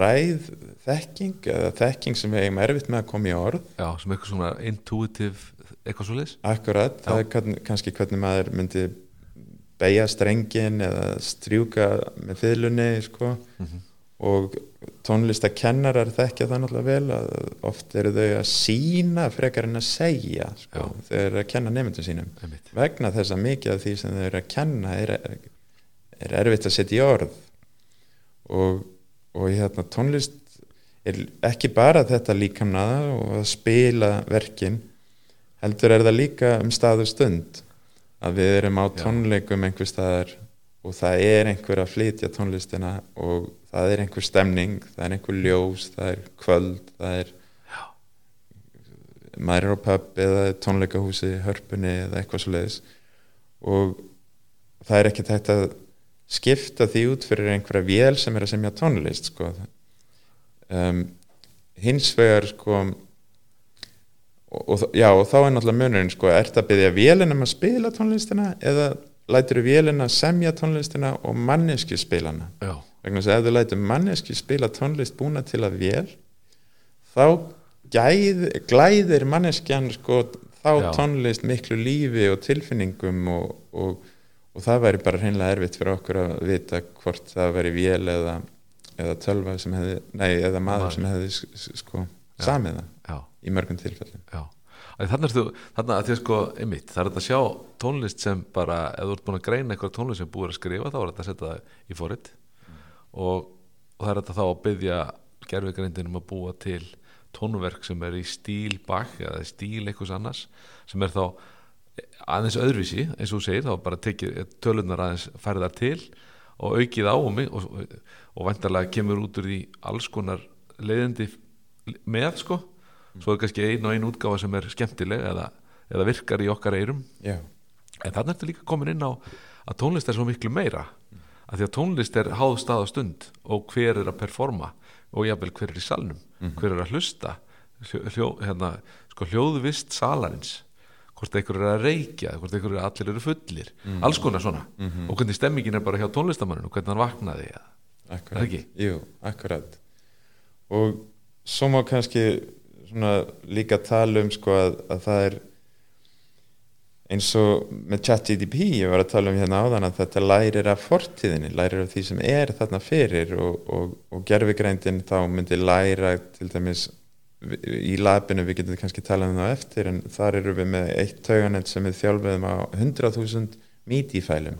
Speaker 2: ræð þekking eða þekking sem við eigum erfitt með að koma í orð
Speaker 1: Já, sem eitthvað svona intuitive eitthvað svo leis
Speaker 2: akkurat, það er kann- kannski hvernig maður myndi beigja strengin eða strjúka með fiðlunni sko. og tónlistakennarar þekkja það náttúrulega vel að oft eru þau að sína frekar en að segja sko,
Speaker 1: Já.
Speaker 2: þeir eru að kenna nefndum sínum
Speaker 1: einmitt.
Speaker 2: vegna þess að mikið af því sem þau eru að kenna er, er erfitt að setja í orð og, og hérna tónlist er ekki bara þetta líkamnaða og að spila verkin heldur er það líka um stað og stund að við erum á tónleikum einhver staðar og það er einhver að flytja tónlistina og það er einhver stemning það er einhver ljós, það er kvöld það er maður á pub eða tónleikahúsi hörpunni eða eitthvað svo leiðis og það er ekki tægt að skipta því út fyrir einhverja vél sem er að semja tónlist sko. um, hins vegar sko og, og, já, og þá er náttúrulega munurinn sko, ert að byggja vélina um að spila tónlistina eða lætur vélina semja tónlistina og manneski spilana
Speaker 1: Já,
Speaker 2: vegna þess að ef þú lætur manneski spila tónlist búna til að vél þá gæð, glæðir manneskjan sko, þá
Speaker 1: Já.
Speaker 2: tónlist miklu lífi og tilfinningum og, og, og það væri bara hreinlega erfitt fyrir okkur að vita hvort það væri vél eða, eða tölva sem hefði, nei, eða maður sem hefði sko, samið það í mörgum tilfellum.
Speaker 1: Já. Þannig að því að sko, einmitt, það er þetta að sjá tónlist sem bara, ef þú ert búin að greina eitthvað tónlist sem búið að skrifa, þá er þetta að setja það í fórit og, og það er þetta þá að byggja gerfigreindinum að búa til tónverk sem er í stíl bak eða stíl einhvers annars sem er þá aðeins öðruvísi eins og þú segir, þá er bara tekið tölunar aðeins færðar til og aukið á og, og, og, og vantarlega kemur út úr því alls konar leiðindi með sko. Svo er kannski ein og ein útgáfa sem er skemmtileg eða, eða virkar í okkar eirum
Speaker 2: já,
Speaker 1: en þannig ertu líka komin inn á að tónlist er svo miklu meira að því að tónlist er háð stað og stund og hver er að performa og jafnvel hver er í salnum hver er að hlusta hljó, hérna, sko, hljóðvist salarins hvort einhver er að reykja hvort einhver er allir eru fullir. Alls konar svona. Og hvernig stemmingin er bara hjá tónlistamanninu hvernig hann vaknaði eða?
Speaker 2: Akkurat? Jú, akkurat. Og svo má kannski svona líka tala um sko að, að það er eins og með ChatGDP ég var að tala um hérna áðan að þetta lærir af fortíðinni, lærir af því sem er þarna fyrir og, og, og gerfigreindin þá myndi læra til dæmis í labinu við getum kannski talað um það eftir en þar eru við með eitt tauganett sem við þjálfiðum á 100.000 MIDI-fælum.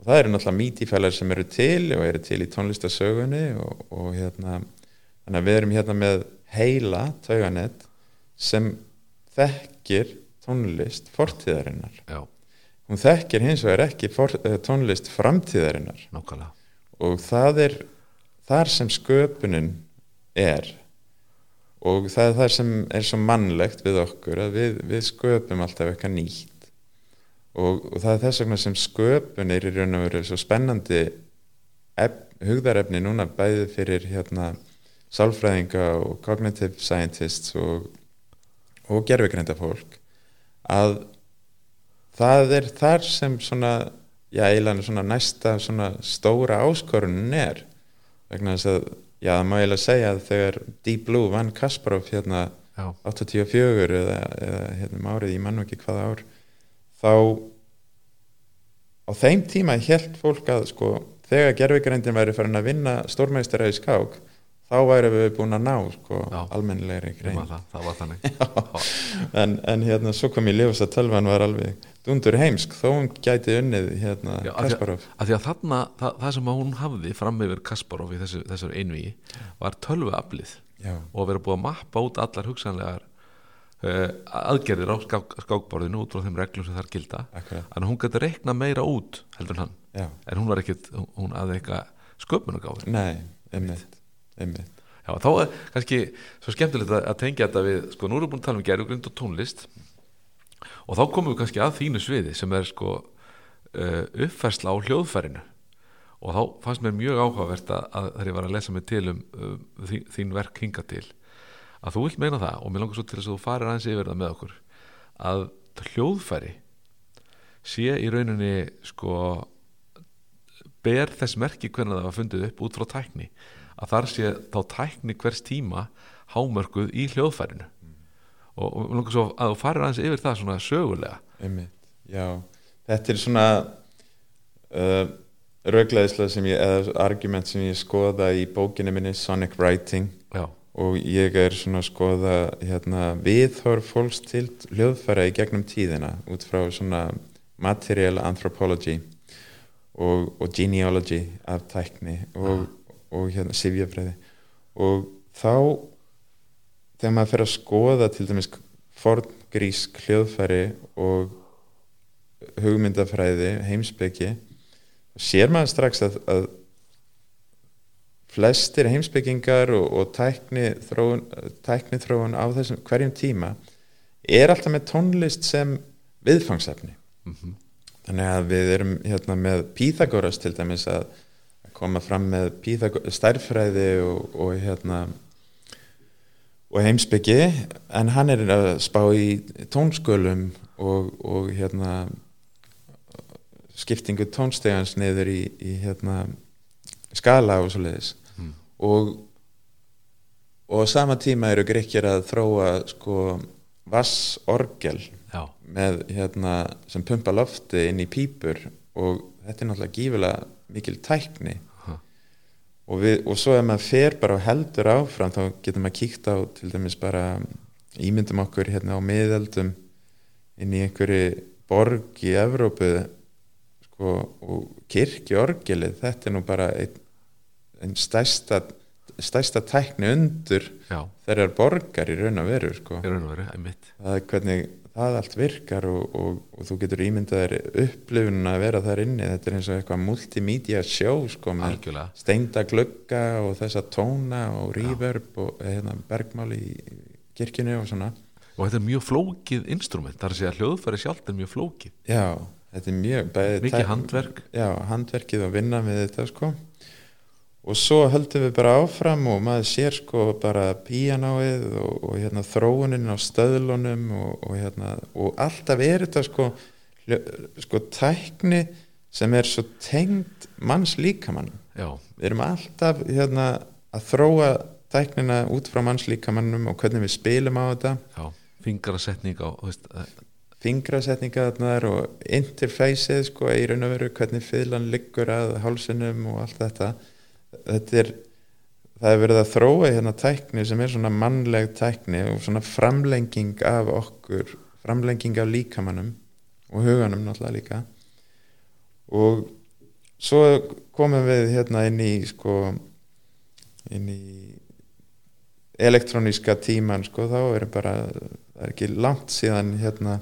Speaker 2: Og það eru náttúrulega MIDI-fælar sem eru til og eru til í tónlistasögunni og, og hérna þannig að við erum hérna með heila tauganett sem þekkir tónlist fortíðarinnar.
Speaker 1: Já,
Speaker 2: hún þekkir hins vegar ekki for, eh, tónlist framtíðarinnar.
Speaker 1: Nákvæmlega.
Speaker 2: Og það er þar sem sköpunin er og það er það sem er svo mannlegt við okkur að við, við sköpum alltaf eitthvað nýtt. Og, og það er þess vegna sem sköpun er í raun og veru svo spennandi ef, hugðarefni núna bæði fyrir hérna sálfræðinga og cognitive scientists og, og gerfigreinda fólk að það er þar sem svona já, eiginlega svona næsta svona stóra áskorunin er. Vegna þess að, já, það má eiginlega segja að þegar Deep Blue vann Kasparov hérna
Speaker 1: já,
Speaker 2: 84 eða, eða hérna um árið, ég mann ekki hvaða ár þá á þeim tíma held fólk að sko, þegar gerfigreindin væri farin að vinna stórmeistara í skák þá væri við búin að ná sko, almennilegri
Speaker 1: man það, það var þannig.
Speaker 2: En, en hérna svo kom ég ljós að tölvan var alveg dundur heimsk þó hún gæti unnið hérna
Speaker 1: Já,
Speaker 2: Kasparov.
Speaker 1: að því að þarna, það, það sem hún hafði fram yfir Kasparov í þessu, þessar einvíi var tölvuaflið
Speaker 2: já,
Speaker 1: og vera búið að mappa út allar hugsanlegar uh, aðgerðir á skák, skákborðinu út frá þeim reglum sem þar gilda.
Speaker 2: Akkurat,
Speaker 1: en hún getur reikna meira út heldur hann.
Speaker 2: Já,
Speaker 1: en hún var ekkit, hún aðeins eitthvað sköpunagáður
Speaker 2: nei, einmitt einmitt,
Speaker 1: Já, þá er kannski svo skemmtilegt að, tengja þetta við, sko, nú erum við búin að tala um gerjugrind og tónlist og þá komum við kannski að þínu sviði sem er sko uh, uppfærsla á hljóðfærinu og þá fannst mér mjög áhugavert að, þegar ég var að lesa mig til um uh, þín, þín verk hinga til að þú vilt meina það og mér langar svo til þess að þú farir aðeins yfir það með okkur að hljóðfæri sé í rauninni sko ber þess merki hvernig það var fundið upp út frá tækni að þar sé þá tækni hvers tíma hámörkuð í hljóðfærinu. Og, og mér langar svo að þú farir aðeins yfir það svona sögulega.
Speaker 2: Einmitt, já. Þetta er svona uh, rögleðislega sem ég eða argument sem ég skoða í bókinni minni Sonic Writing.
Speaker 1: Já,
Speaker 2: og ég er svona að skoða hérna, viðhorf fólks til hljóðfæra í gegnum tíðina út frá svona material anthropology og, og genealogy af tækni. Og, og hérna sifjafræði. Og þá þegar maður fer að skoða til dæmis forngrísk hljóðfæri og hugmyndafræði, heimspeki sér maður strax að, að flestir heimspekingar og, og tækni, þróun, tækni þróun á þessum hverjum tíma er alltaf með tónlist sem viðfangsefni.
Speaker 1: Mm
Speaker 2: þannig að við erum hérna með Píþagoras til dæmis að koma fram með stærðfræði og, og hérna og heimsbyggi en hann er að spá í tónskölum og, og hérna skiptingu tónstegans niður í, í hérna skala og svo leiðis
Speaker 1: Mm.
Speaker 2: og og sama tíma eru grekkir að þróa sko vassorgel
Speaker 1: já,
Speaker 2: með hérna sem pumpa lofti inn í pípur og þetta er náttúrulega gífulega mikil tækni. Og, við, og svo ef maður fer bara og heldur áfram þá getur maður kíkt á til dæmis bara ímyndum okkur hérna á miðeldum inn í einhverju borg í Evrópu sko, og kirkjorgelið þetta er nú bara einn ein stærsta, stærsta tækni undur þeirrar borgar í raun og veru sko.
Speaker 1: Í raun og veru, einmitt.
Speaker 2: Það er hvernig það allt virkar og, og, og þú getur ímyndað þér upplifun að vera þar inni. Þetta er eins og eitthvað multimedia show sko með steinda glugga og þessa tóna og reverb og hérna, bergmál í kirkjunu og svona.
Speaker 1: Og þetta er mjög flókið instrument, þar að segja að hljóðfæri sjálft er mjög flókið,
Speaker 2: já, þetta er mjög bæði
Speaker 1: mikið handverk.
Speaker 2: Já, handverkið og vinna með þetta sko og svo höldum við bara áfram og maður sér sko bara píanóið og, og hérna þróunin á stöðlunum og, og hérna og alltaf er þetta sko sko tækni sem er svo tengd manns líkamann
Speaker 1: já,
Speaker 2: við erum alltaf hérna að þróa tæknina út frá manns líkamannum og hvernig við spilum á þetta.
Speaker 1: Já, fingrasetning á, þú veist, eh,
Speaker 2: fingrasetningarnar og interfeysið sko í raun og veru hvernig fyllan liggur að hálsinum og allt þetta þetta er það er verið að þróa hérna tækni sem er svona mannleg tækni og svona framlenging af okkur framlenging af líkamannum og huganum náttúrulega líka. Og svo komum við hérna inn í sko inn í elektróníska tíman sko þá er bara það er ekki langt síðan hérna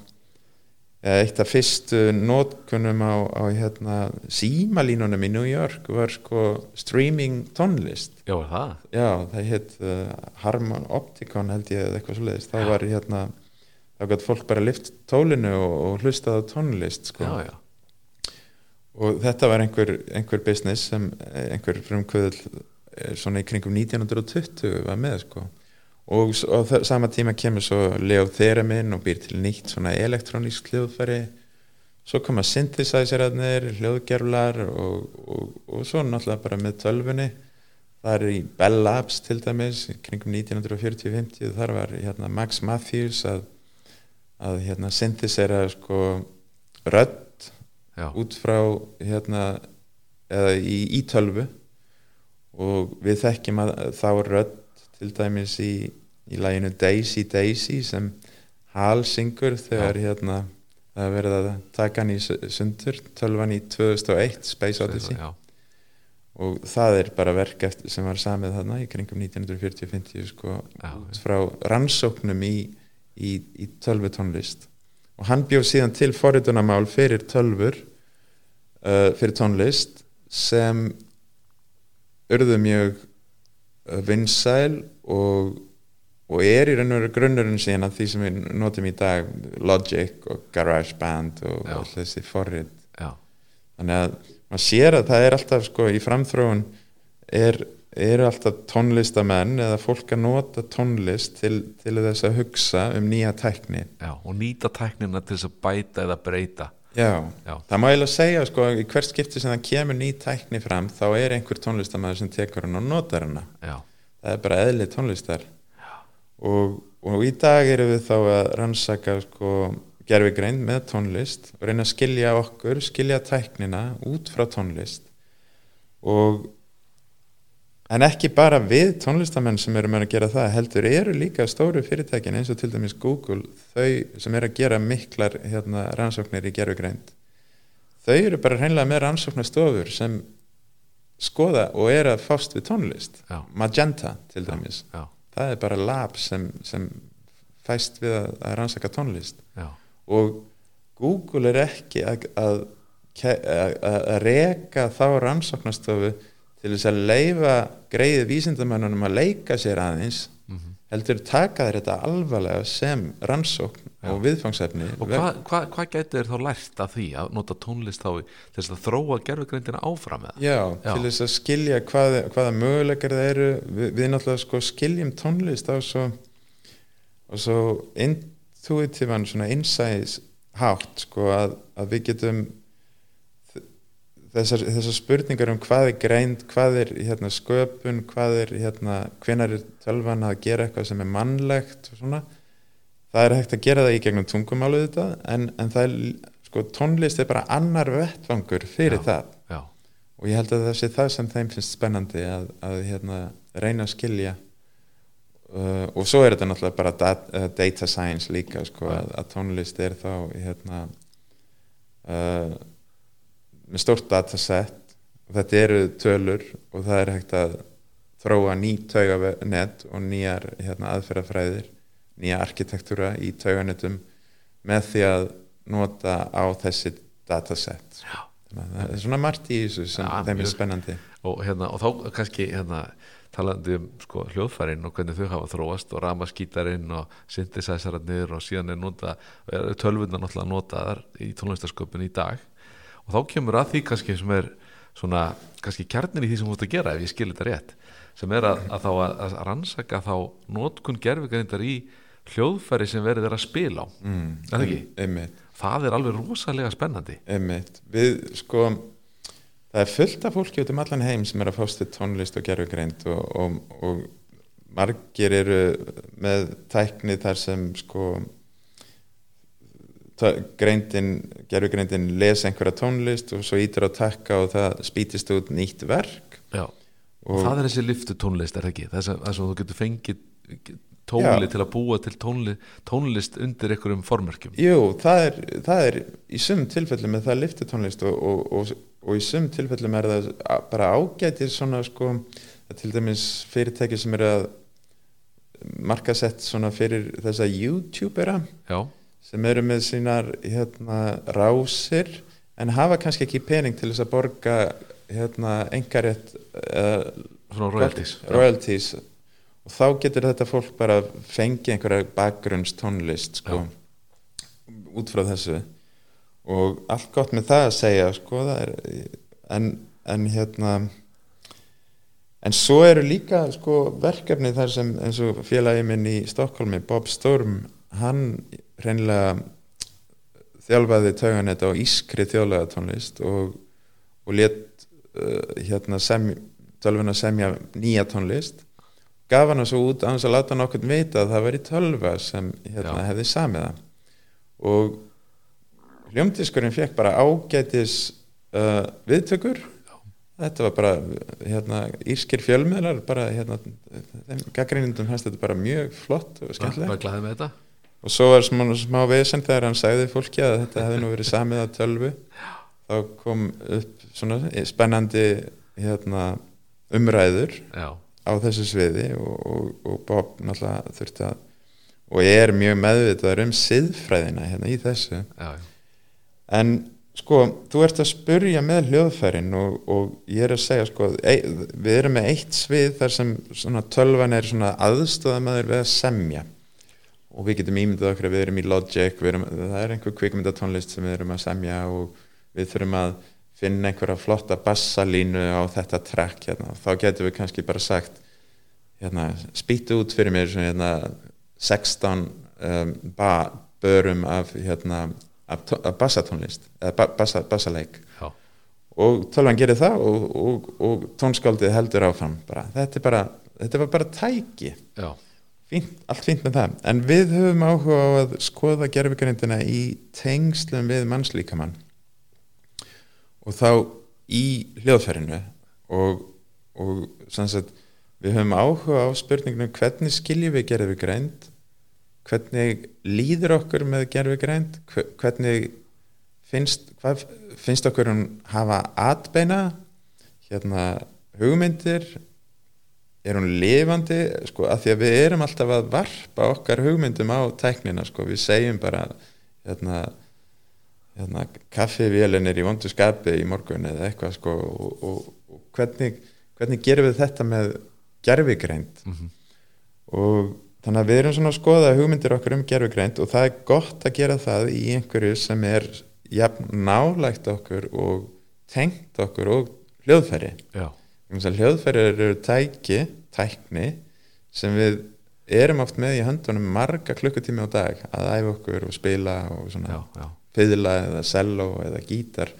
Speaker 2: eitt af fyrstu nótkunum á, á hérna símalínunum í New York var sko streaming tónlist.
Speaker 1: Já, það?
Speaker 2: Já það hétt uh, Harman Opticon held ég eða eitthvað þá
Speaker 1: Já.
Speaker 2: var hérna þá gætt fólk bara lift tólinu og, og hlustað á tónlist sko.
Speaker 1: Já, já,
Speaker 2: og þetta var einhver, einhver business sem eh, einhver frumkvöðl eh, svona í kringum 1920 var með sko og á sama tíma kemur svo Leo Theremin og býr til nýtt svona elektrónísk hljóðfæri. Svo koma synthesizerarnir, hljóðgerflar og, og, og svo náttúrulega bara með tölfunni það er í Bell Labs til dæmis kringum 1940-50 þar var hérna Max Matthews að, að hérna synthesera sko rödd
Speaker 1: já,
Speaker 2: út frá hérna eða í, í tölvu. Og við þekkjum að þá rödd til dæmis í, í læginu Daisy Daisy sem Hal syngur þegar hérna það er verið að taka hann í su- sundur tölvan í 2001 Space Odyssey.
Speaker 1: Já,
Speaker 2: og það er bara verk eftir, sem var samið þarna í kringum 1940-50 sko,
Speaker 1: Já,
Speaker 2: frá rannsóknum í, í, í tölvu tónlist og hann bjóð síðan til forritunamál fyrir tölfur uh, fyrir tónlist sem urðu mjög vinsæl og, og er í raun og veru grunnurinn síðan að því sem við notum í dag Logic og GarageBand og, og þessi forrit.
Speaker 1: Já,
Speaker 2: þannig að maður sér að það er alltaf sko í framþróun er, er alltaf tónlistamenn eða fólk að nota tónlist til, til þess að hugsa um nýja tækni.
Speaker 1: Já, og nýta tæknina til þess að bæta eða breyta
Speaker 2: já,
Speaker 1: Já.
Speaker 2: það má eiginlega segja sko í hvert skipti sem það kemur ný tækni fram þá er einhver tónlistamæður sem tekur hann og notar hana.
Speaker 1: Já,
Speaker 2: það er bara eðli tónlistar. Og, og í dag erum við þá að rannsaka sko gerfigreind með tónlist og reyna að skilja okkur, skilja tæknina út frá tónlist. Og en ekki bara við tónlistamenn sem erum að gera það heldur eru líka stóru fyrirtækin eins og til dæmis Google þau sem eru að gera miklar hérna, rannsóknir í gerfigreind þau eru bara hreinlega með rannsóknarstofur sem skoða og eru að fást við tónlist.
Speaker 1: Já.
Speaker 2: Magenta til dæmis.
Speaker 1: já,
Speaker 2: það er bara lab sem, sem fæst við að, að rannsaka tónlist.
Speaker 1: Já,
Speaker 2: og Google er ekki að, að, að, að reka þá rannsóknastofu til þess að leifa greið vísindamönnunum að leika sér aðeins
Speaker 1: Mhm.
Speaker 2: heldur taka þér þetta alvarlega sem rannsókn og viðfangsefni
Speaker 1: og hvað hva, hva gæti þér þá lært af því að nota tónlist þá til þess að þróa gerfugreindina áfram með
Speaker 2: Já,
Speaker 1: Já.
Speaker 2: til þess að skilja hvað, hvaða möguleikar það eru við, við náttúrulega sko skiljum tónlist á svo og svo intuitívan svona insights hátt sko að, að við getum þessar, þessar spurningar um hvað er greind, hvað er hérna, sköpun, hvað er hérna, hvenar er tölvan að gera eitthvað sem er mannlegt og svona það er hægt að gera það í gegnum tungumálu þetta en, en það er sko tónlist er bara annar vettvangur fyrir
Speaker 1: Já.
Speaker 2: það
Speaker 1: já,
Speaker 2: og ég held að það sé það sem þeim finnst spennandi að, að hérna, reyna að skilja uh, og svo er þetta náttúrulega bara dat, uh, data science líka sko, að, að tónlist er þá hérna, uh, með stórt dataset og þetta eru tölur og það er hægt að þróa ný tauganet og nýjar hérna, aðferðafræðir nýja arkitektúra í tauganetum með því að nota á þessi dataset
Speaker 1: já.
Speaker 2: Þannig að það er svona margt í þessu sem
Speaker 1: Ja,
Speaker 2: þeim er
Speaker 1: mjög.
Speaker 2: spennandi
Speaker 1: Og, hérna, og þá kannski hérna, talandi um sko, hljóðfærin og hvernig þau hafa þróast og ramaskítarinn og synthesizerarnir og síðan er nota tölvunna náttúrulega notaðar í tónlistasköpun í dag og þá kemur að því kannski sem er svona kannski kjarnin í því sem þú ert að gera ef ég skil þetta rétt sem er að, að þá að, að rannsaka þá notkun gerfugrindar í hljóðfæri sem verið er að spila á.
Speaker 2: Mm,
Speaker 1: Er það ekki?
Speaker 2: einmitt,
Speaker 1: það er alveg rosalega spennandi.
Speaker 2: Einmitt. Við sko það er fullt af fólki út um allan heim sem er að fást við tónlist og gerfugreind og, og, og margir eru með tækni þar sem sko gerfugreindin lesa einhverja tónlist og svo ítur á takka og það spýtist út nýtt verk.
Speaker 1: Já, og, það er þessi liftu tónlist er það ekki, þess að, þú getur fengið tónli
Speaker 2: Já.
Speaker 1: til að búa til tónli, tónlist undir einhverjum formerkjum.
Speaker 2: Jú, það er, það er í sum tilfellum er það liftutónlist og, og, og, og í sum tilfellum er það bara ágætir svona sko, til dæmis fyrirtæki sem eru að markasett svona fyrir þessa youtubera.
Speaker 1: Já,
Speaker 2: sem eru með sínar hérna, rásir en hafa kannski ekki pening til þess að borga hérna, engarétt uh,
Speaker 1: royalties
Speaker 2: royalties. Og þá getur þetta fólk bara fengið einhverja bakgrunnstónlist sko, út frá þessu. Og allt gott með það að segja sko, það er, en, en hérna en svo eru líka sko, verkefni þar sem eins og félagi minn í Stokkólmi, Bob Storm hann hreinlega þjálfaði tauganett á ískri þjóðlega tónlist og, og let uh, hérna sem, tölvuna semja nýja tónlist. Gaf hann svo út á hans að láta hann okkur vita að það væri tölva sem hérna,
Speaker 1: Já.
Speaker 2: hefði samið það og hljómdiskurinn fekk bara ágætis uh, viðtökur. Þetta var bara hérna, írskir fjölmiðlar bara hérna, þeim gaggrínundum hans þetta bara mjög flott og skemmtilegt
Speaker 1: Með
Speaker 2: og svo var smá, smá vesen þegar hann sagði fólki að þetta hefði nú verið samið að tölvu. Þá kom upp svona spennandi hérna, umræður
Speaker 1: Já,
Speaker 2: á þessu sviði og, og, og Bob náttúrulega þurfti að og er mjög meðvitaður um siðfræðina hérna í þessu.
Speaker 1: Já,
Speaker 2: en sko, þú ert að spurja með hljóðfærin og, og ég er að segja sko, e, við erum með eitt svið þar sem svona tölvan er svona aðstofamæður við að semja og við getum ímyndað okkur að við erum í Logic erum, það er einhver kvikmyndatónlist sem við erum að semja og við þurfum að finna einhverja flotta bassalínu á þetta track hérna, þá getum við kannski bara sagt hérna, spýtu út fyrir mér svona, hérna, 16 um, ba, börum af, hérna, af, af bassatónlist eða ba, bassa, bassaleik. Og tölvan gerir það og, og, og tónskáldið heldur áfram bara. þetta er bara, þetta var bara tæki.
Speaker 1: Já,
Speaker 2: fínt, allt fínt með það. En við höfum áhuga á að skoða gerfugrindina í tengslum við mannslíkamann. Og þá í hljóðferðinu og, og sagt, við höfum áhuga á spurningunum hvernig skiljum við gerfugreind hvernig líður okkur með gerfugreind hvernig finnst, hvað finnst okkur um hafa atbeina hérna hugmyndir er hún lifandi sko, að því að við erum alltaf að varpa okkar hugmyndum á tæknina sko. við segjum bara hérna, hérna, kaffivélin er í vondu skapi í morgun eða eitthvað sko, og, og, og hvernig, hvernig gerum við þetta með gerfigreind
Speaker 1: Mhm.
Speaker 2: og þannig að við erum svona að skoða hugmyndir okkur um gerfigreind og það er gott að gera það í einhverju sem er jafn nálægt okkur og tengt okkur og hljóðfæri
Speaker 1: já,
Speaker 2: hljóðfærir eru tæki, tækni sem við erum oft með í höndunum marga klukkutími á dag að æfa okkur og spila og svona fiðla eða cello eða gítar.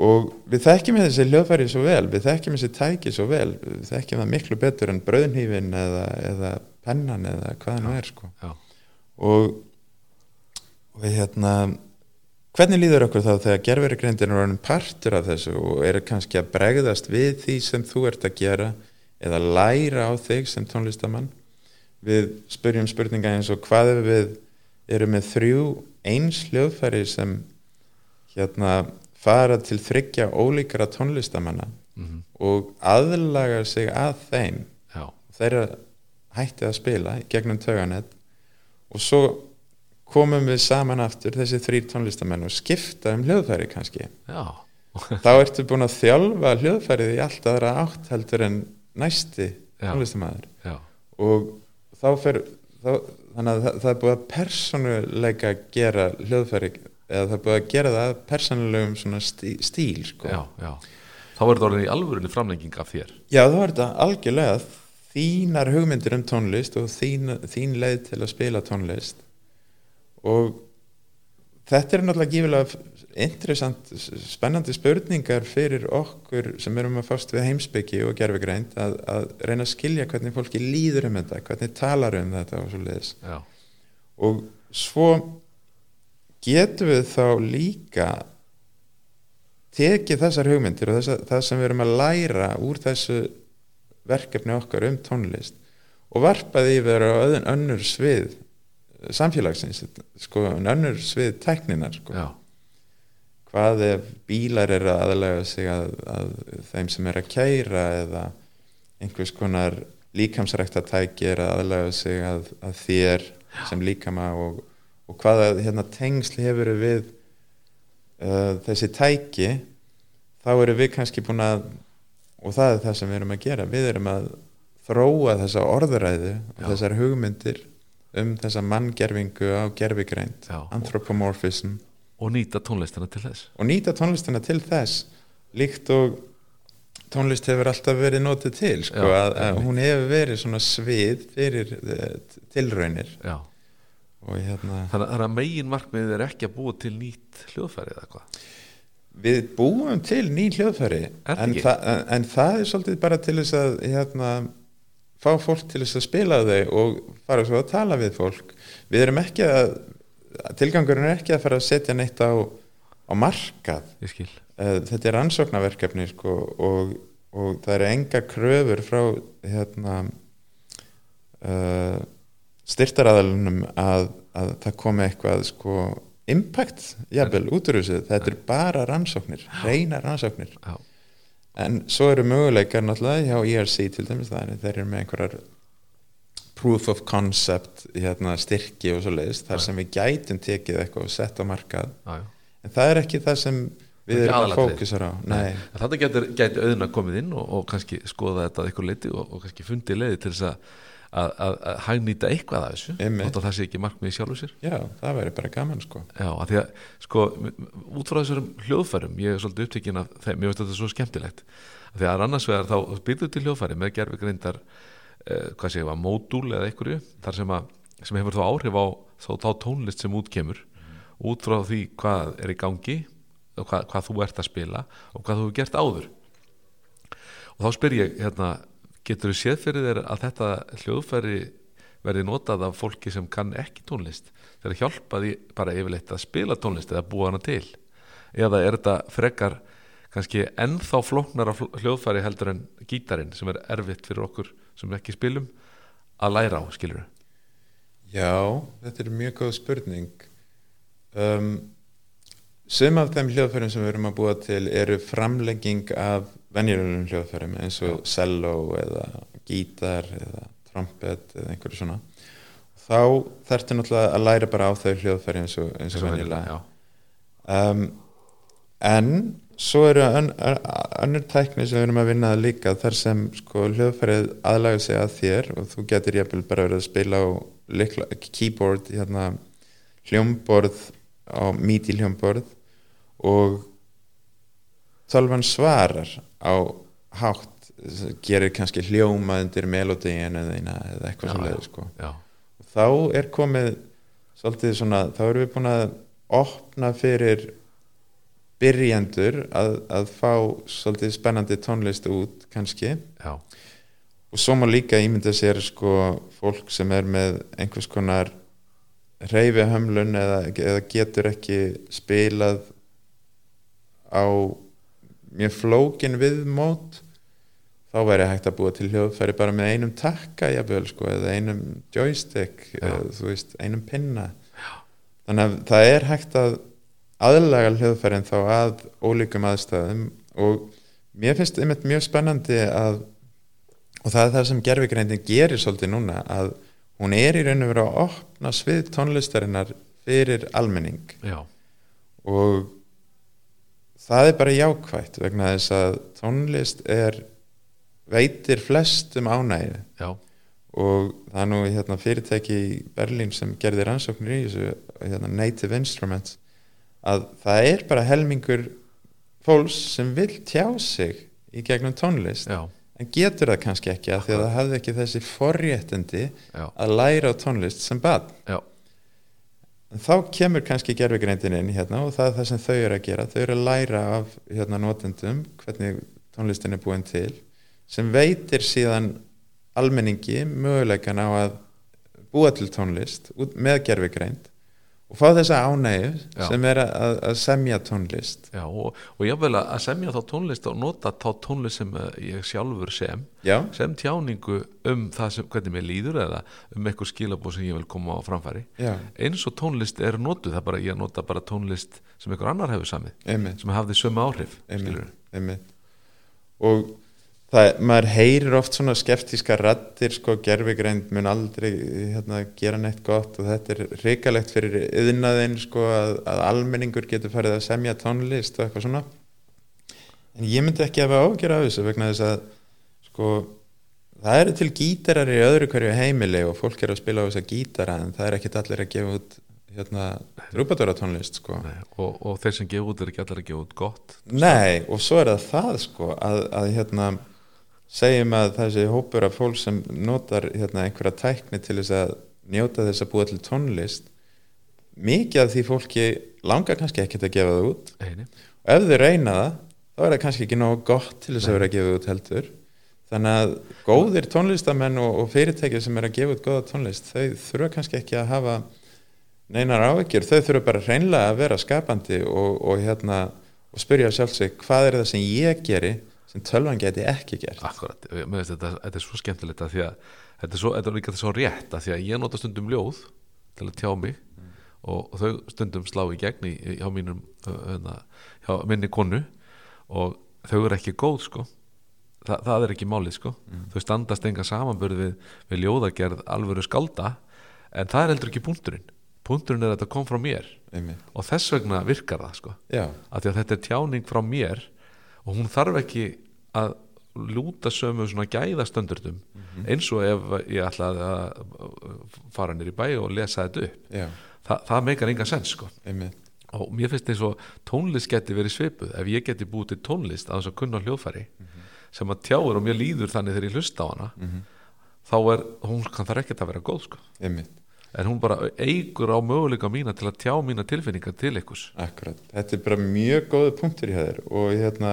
Speaker 2: Og við þekkjum þessi hljóðfæri svo vel, við þekkjum þessi tæki svo vel, við þekkjum það miklu betur en brauðnýfin eða, eða pennan eða hvað það nú er sko.
Speaker 1: já,
Speaker 2: og, og hérna hvernig líður okkur þá þegar gerfurigrindin er orðin partur af þessu og er kannski að bregðast við því sem þú ert að gera eða læra á þig sem tónlistamann við spyrjum spurninga eins og hvað ef við erum með þrjú eins hljóðfæri sem hérna fara til þryggja ólíkara tónlistamanna
Speaker 1: mhm,
Speaker 2: og aðlaga sig að þeim.
Speaker 1: Já,
Speaker 2: þeirra hætti að spila gegnum töganett og svo komum við saman aftur þessi þrýr tónlistamenn og skipta um hljóðfæri kannski. Þá ertu búin að þjálfa hljóðfærið í allt aðra átt heldur en næsti tónlistamæður og þá fer þá, þannig að það, það er búið að persónuleika gera hljóðfæri eða það er búið að gera það að persónulegum svona stí, stíl sko.
Speaker 1: já, já. Þá er þetta orðin í alvörunni framlenging af þér.
Speaker 2: Já, þá er þetta algjörlega þínar hugmyndir um tónlist og þín, þín leið til að spila tónlist. Og þetta er náttúrulega gífilega interessant, spennandi spurningar fyrir okkur sem erum að fást við heimsbyggi og gerfigreind að, að reyna að skilja hvernig fólki líður um þetta, hvernig talar um þetta og svo leiðis og svo getum við þá líka tekið þessar hugmyndir og þessa, það sem við erum að læra úr þessu verkefni okkar um tónlist og varpaði yfir á öðun önnur svið samfélagsins sko, önnur svið tekninar sko.
Speaker 1: já,
Speaker 2: hvað bílar eru að aðlega sig að, að þeim sem er að kæra eða einhvers konar líkamsræktatæki er að aðlega sig að, að þér sem líkama og, og hvaða hérna, tengsl hefur við uh, þessi tæki þá eru við kannski búin að og það er það sem við erum að gera við erum að þróa þessa orðuræðu og
Speaker 1: Já.
Speaker 2: þessar hugmyndir um þessa manngerfingu á gerfigreind
Speaker 1: Já. Og nýta tónlistina til þess.
Speaker 2: Og nýta tónlistina til þess líkt og tónlist hefur alltaf verið notið til sko,
Speaker 1: Já,
Speaker 2: að, að hún hefur verið svona svið fyrir eh, tilraunir.
Speaker 1: Já,
Speaker 2: og hérna
Speaker 1: þannig að- megin markmiðið er ekki að búa til nýtt hljóðfæri eða hvað?
Speaker 2: Við búum til ný hljóðfæri en, þa en, en það er svolítið bara til þess að hérna, fá fólk til þess að spila þau og fara svo að tala við fólk. Við erum ekki að tilgangurinn er ekki að fara að setja neitt á, á markað. Eh, þetta er rannsóknarverkefni sko, og, og það eru enga kröfur frá hérna, uh, styrtaraðalunum að, að það komi eitthvað sko, impact jafnvel út úr þessu. Þetta er bara rannsóknir, reyna rannsóknir.
Speaker 1: Já,
Speaker 2: en svo eru möguleikar náttúrulega hjá ERC til dæmis það er þeir eru með einhverjar proof of concept hérna, styrki og svo leiðist þar sem við gætum tekið eitthvað og sett á markað.
Speaker 1: Já, já.
Speaker 2: en það er ekki það sem við erum að fókusar á
Speaker 1: Þetta getur, getur auðvitað komið inn og, og kannski skoða þetta að ykkur leiti og, og kannski fundi leiði til þess að, að, að, að hagnýta eitthvað af þessu að það sé ekki markmið í sjálfu sér.
Speaker 2: Já, það væri bara gaman sko.
Speaker 1: Já, að því að sko út frá þessum hljóðfærum ég er svolítið upptekinn af þeim, ég veist þetta svo skemmtilegt. Að því að annars vegar þá byrðu til hljóðfæri með gerfigreindar eh, hvað segja, módúl eða einhverju þar sem, að, sem hefur þá áhrif á þá, þá tónlist sem útkemur út frá því hvað er í gangi og hvað, hvað þú ert að spila og hvað þú hefur gert áður. Og þá spyr ég hérna, getur þú séð fyrir þér að þetta hljóðfæri verði notað af fólki sem kann ekki tónlist þegar hjálpa því bara yfirleitt að spila tónlist eða búa hana til? Eða er þetta frekar kannski ennþá flóknara fl- hljóðfæri heldur en gítarinn sem er erfitt fyrir okkur sem ekki spilum að læra á, skilur
Speaker 2: Já, þetta er mjög góð spurning. Um, Sum af þeim hljóðfærum sem við erum að búa til eru framlegging af venjulegum hljóðfærum eins og cello eða gítar eða trompet eða einhverju svona. Þá þarftu náttúrulega að læra bara á þau hljóðfæri eins og, og venjulega. um, en svo eru ön, ön, önnur tækni sem við erum að vinna líka þar sem sko hljóðfærið aðlaga sig að þér og þú getur jafnvel bara verið að spila á likla, keyboard hérna, hljómborð á MIDI hljómborð og tölvan svarar á hátt gerir kannski hljóma undir melodíin eða, eitthvað
Speaker 1: Já,
Speaker 2: svo
Speaker 1: já.
Speaker 2: leið sko
Speaker 1: já,
Speaker 2: þá er komið svolítið svona, þá erum við búin að opna fyrir byrjendur að, að fá svolítið spennandi tónlist út kannski.
Speaker 1: Já,
Speaker 2: og svo má líka ímynda sér sko fólk sem er með einhvers konar reyfi hömlun eða, eða getur ekki spilað á mjög flókin viðmót þá væri hægt að búa til hljóðfæri bara með einum takka jafnvel sko eða einum joystick eða veist einum pinna. Já. þannig að það er hægt að aðlaga hljóðfærin þá að ólíkum aðstæðum og mér finnst einmitt mjög spennandi að og það er það sem gerfigreindin gerir svolítið núna að hún er í raun og veru að opna svið tónlistarinnar fyrir almenning.
Speaker 1: Já,
Speaker 2: og það er bara jákvætt vegna þess að tónlist er veitir flestum ánægju.
Speaker 1: Já,
Speaker 2: og það er nú hérna, fyrirtæki í Berlín sem gerði rannsóknir í þessu hérna, Native Instruments að það er bara helmingur fólks sem vil tjá sig í gegnum tónlist
Speaker 1: já,
Speaker 2: en getur það kannski ekki að því að það hafði ekki þessi forréttindi
Speaker 1: já,
Speaker 2: að læra tónlist sem bad en þá kemur kannski gerfigreindin inn hérna og það er það sem þau eru að gera. Þau eru að læra af hérna, notendum hvernig tónlistin er búin til sem veitir síðan almenningi möguleikan á að búa til tónlist með gerfigreind og fá þessa ánægju
Speaker 1: Já.
Speaker 2: sem er að, að semja tónlist.
Speaker 1: Já og, og jáfnvel að að semja þá tónlist og nota þá tónlist sem eh, ég sjálfur sem
Speaker 2: já,
Speaker 1: sem tjáningu um það sem, hvernig mér líður eða um eitthvað skilabóð sem ég vil koma á framfæri.
Speaker 2: Já,
Speaker 1: eins og tónlist er notuð, það bara ég nota bara tónlist sem einhver annar hefur samið
Speaker 2: einmitt.
Speaker 1: sem hafði sömu áhrif
Speaker 2: einmitt, einmitt. og það, maður heyrir oft svona skeptíska raddir sko gerfigreind mun aldrei hérna, gera neitt gott og þetta er reikalegt fyrir yðnaðinn sko að, að almenningur getur farið að semja tónlist og eitthvað svona. En ég myndi ekki hafa ágjör af þessu vegna þess að sko það eru til gítarar í öðru hverju heimili og fólk er að spila á þessa gítara en það er ekkit allir að gefa út hérna trúpadóra tónlist sko.
Speaker 1: Nei, og, og þeir sem gefa út er ekki allir að gefa út gott.
Speaker 2: Nei, og svo er það það sko að, að hérna segjum að þessi hópur af fólk sem notar hérna einhverja tækni til þess að njóta þess að búa til tónlist. Mikið af því fólki langar kannski ekkert að gefa það út.
Speaker 1: Einu.
Speaker 2: og ef þau reyna það þá er það kannski ekki nógu gott til þess að vera að gefa út heldur. Þannig að góðir tónlistamenn og, og fyrirtæki sem er að gefa út góða tónlist þau þurfa kannski ekki að hafa neinar ávegjur, þau þurfa bara hreinlega að vera skapandi og, og hérna og spyrja sjálf sig hvað er það sem ég geri sem tölvan geti ekki gert.
Speaker 1: Akkurat, finnst þetta, þetta er svo skemmtilegt að því að þetta er, svo, þetta er líka svo rétt að því að ég nota stundum ljóð til að tjá mig og, og þau stundum slá í gegn í, í- hjá mínum hérna, hjá minni konu og þau eru ekki góð sko. Það, það er ekki málið sko. Þau standast enga samanbörð við, við ljóðagerð alvöru skálda en það er heldur ekki punkturinn. Punkturinn er að þetta kom frá mér.
Speaker 2: Einmitt,
Speaker 1: og þess vegna virkar það sko. Að að þetta er tjáning frá mér og hún þarf ekki að lúta sömu svona gæðastöndurdum eins og ef ég ætlaði að fara nýr í bæ og lesa þetta upp. Þa, það meikar enga sens sko.
Speaker 2: Einmitt.
Speaker 1: Og mér finnst eins og tónlist geti verið svipuð. Ef ég geti búið til tónlist að þess að kunna hljóðfæri sem að tjáur og mér líður þannig þegar ég hlusta á hana þá er, hún kann þar ekkert að vera góð sko.
Speaker 2: Einmitt,
Speaker 1: en hún bara eigur á möguleika mína til að tjá mína tilfinningar til ykkurs
Speaker 2: akkurat. Þetta er bara mjög góðu punktur í hæðir og hérna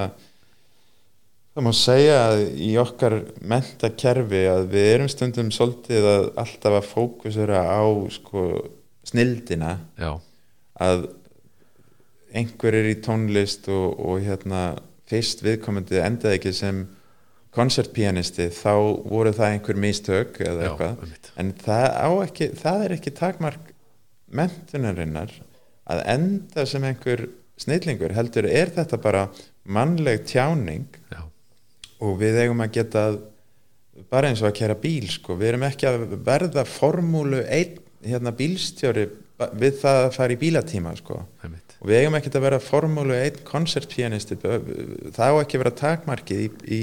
Speaker 2: það má segja að í okkar mentakerfi að við erum stundum svolítið að alltaf að fókusera á sko snildina.
Speaker 1: Já,
Speaker 2: að einhver er í tónlist og, og hérna fyrst viðkomandi endaði ekki sem koncertpianisti þá voru það einhver mistök eða
Speaker 1: já,
Speaker 2: eitthvað
Speaker 1: einmitt.
Speaker 2: en það, ekki, það er ekki takmark mentunarinnar að enda sem einhver snillingur heldur er þetta bara mannleg tjáning
Speaker 1: já,
Speaker 2: og við eigum að geta bara eins og að kæra bíl sko. við erum ekki að verða formúlu einn hérna, bílstjóri við það að fara í bílatíma sko. og við eigum ekki að vera formúlu einn koncertpianisti það á ekki að vera takmarkið í, í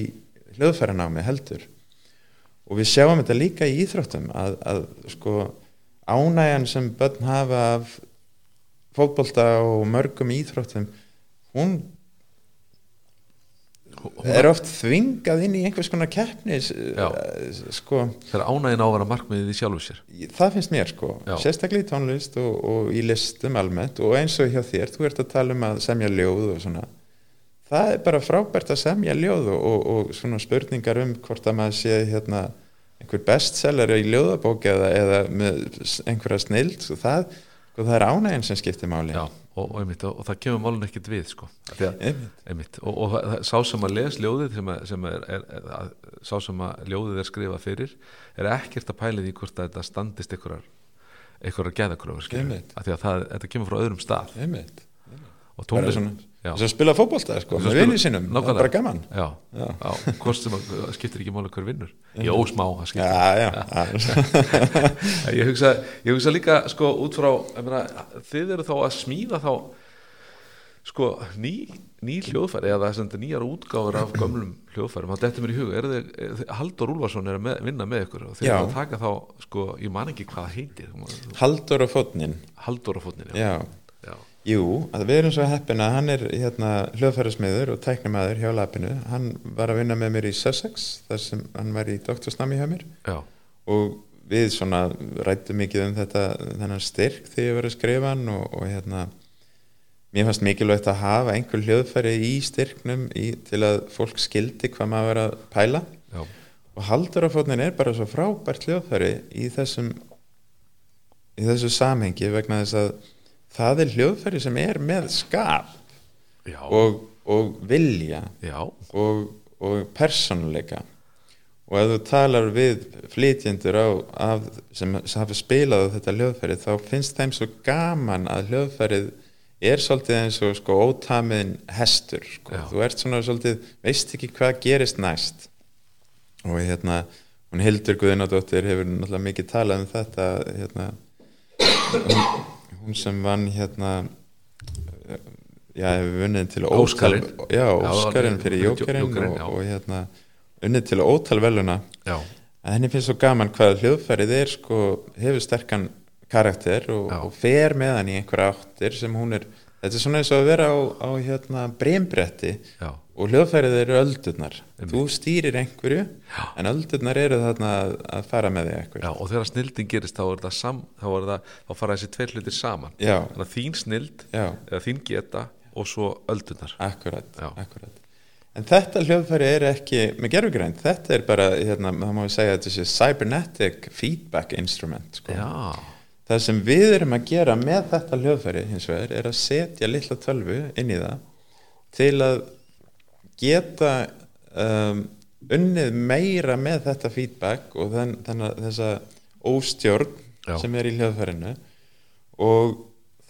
Speaker 2: hljóðfæranámi heldur. Og við sjáum þetta líka í íþróttum að, að sko ánægjan sem börn hafa af fótbolta og mörgum íþróttum hún er oft þvingað inn í einhvers konar keppnis
Speaker 1: Já.
Speaker 2: eh, sko,
Speaker 1: þegar ánægin á að vera markmiðið í sjálfu sér.
Speaker 2: Það finnst mér sko.
Speaker 1: Já.
Speaker 2: sérstaklega í tónlist og, og í listum almennt og eins og hjá þér, þú ert að tala um að semja ljóð og svona það er bara frábært að semja ljóð og, og, og svona spurningar um hvort að maður sé hérna einhver bestseller í ljóðabók eða, eða einhverja snild svo það, sko, það er ánægin sem skiptir máli
Speaker 1: já, og, og, einmitt, og, og það kemur málun ekkit við sko. Að,
Speaker 2: Einmitt.
Speaker 1: einmitt, og, og það- sá sem að les ljóðið sem, að, sem er, er, er að, sá sem að ljóðið er skrifað fyrir er ekkert að pæla því hvort að þetta standist einhverjar einhverjar geðakröfur það, þetta kemur frá öðrum stað og tónlist
Speaker 2: þess að spila fótbolta sko,
Speaker 1: Þess að
Speaker 2: með vinni sínum, það er bara gaman
Speaker 1: já,
Speaker 2: Já.
Speaker 1: já, sem að, skiptir ekki máli hver vinnur jó, smá, það skiptir
Speaker 2: já, já, já.
Speaker 1: ég hugsa, ég hugsa líka sko út frá, meina, þið eru þá að smíða þá sko ný, ný hljóðfæri eða sem þetta nýjar útgáfur af gömlum hljóðfærum, það dettur mér í hug er þið, er þið, Haldur Úlfarsson er að með, vinna með ykkur og þið
Speaker 2: Já.
Speaker 1: eru að taka þá sko, ég man ekki hvað heitir
Speaker 2: Haldur og fótnin
Speaker 1: Haldur á fótnin já.
Speaker 2: Jú, að við erum svo heppin að hann er hérna hljóðfærismiður og tæknumæður hjá lapinu, hann var að vinna með mér í Sussex, þar sem hann var í doktorsnami hjá mér
Speaker 1: Já.
Speaker 2: og við svona rættum mikið um þetta þennan styrk þegar ég var að skrifa hann og, og hérna mér fannst mikilvægt að hafa einhver hljóðfæri í styrknum í, til að fólk skildi hvað maður var að pæla
Speaker 1: Já.
Speaker 2: og haldurafótnin er bara svo frábært hljóðfæri í þessum í þessu samhengi vegna þess að það er hljóðfæri sem er með skap og, og vilja og, og persónuleika. Og ef þú talar við flytjendur á, af, sem hafa spilað á þetta hljóðfæri þá finnst þeim svo gaman að hljóðfærið er svolítið eins og sko ótamiðin hestur sko. Þú ert svona svolítið, veist ekki hvað gerist næst. Og hérna hún Hildur Guðnadóttir hefur náttúrulega mikið talað um þetta hérna, hún, hún sem vann hérna já, hefur vunnið til ótal- já, Óskarinn fyrir
Speaker 1: Jó-
Speaker 2: Jókerinn og, og hérna unnið til ótal veluna
Speaker 1: Já.
Speaker 2: að henni finnst svo gaman hvað hljóðfærið er sko, hefur sterkan karakter og, og fer með hann í einhverja áttir sem hún er, þetta er svona eins og að vera á, á hérna breymbretti
Speaker 1: Já.
Speaker 2: Og hljóðfærið eru öldurnar.
Speaker 1: Einmitt.
Speaker 2: þú stýrir einhverju
Speaker 1: Já.
Speaker 2: en öldurnar eru þarna að, fara með þig eitthvað.
Speaker 1: Já, og þegar snildin gerist þá er það sam, þá, er það, þá fara þessi tveir hlutir saman.
Speaker 2: Já,
Speaker 1: þannig að þín snild eða þín geta og svo öldunar
Speaker 2: akkurat, akkurat. En þetta hljóðfæri er ekki með gerfugrænt, þetta er bara hérna, það má við segja að þetta sé cybernetic feedback instrument sko.
Speaker 1: Já,
Speaker 2: Það sem við erum að gera með þetta hljóðfæri hins vegar er að setja litla tölvu inn í það til að geta um, unnið meira með þetta feedback og þenn, þessa óstjórn
Speaker 1: Já.
Speaker 2: sem er í hljóðfærinu. Og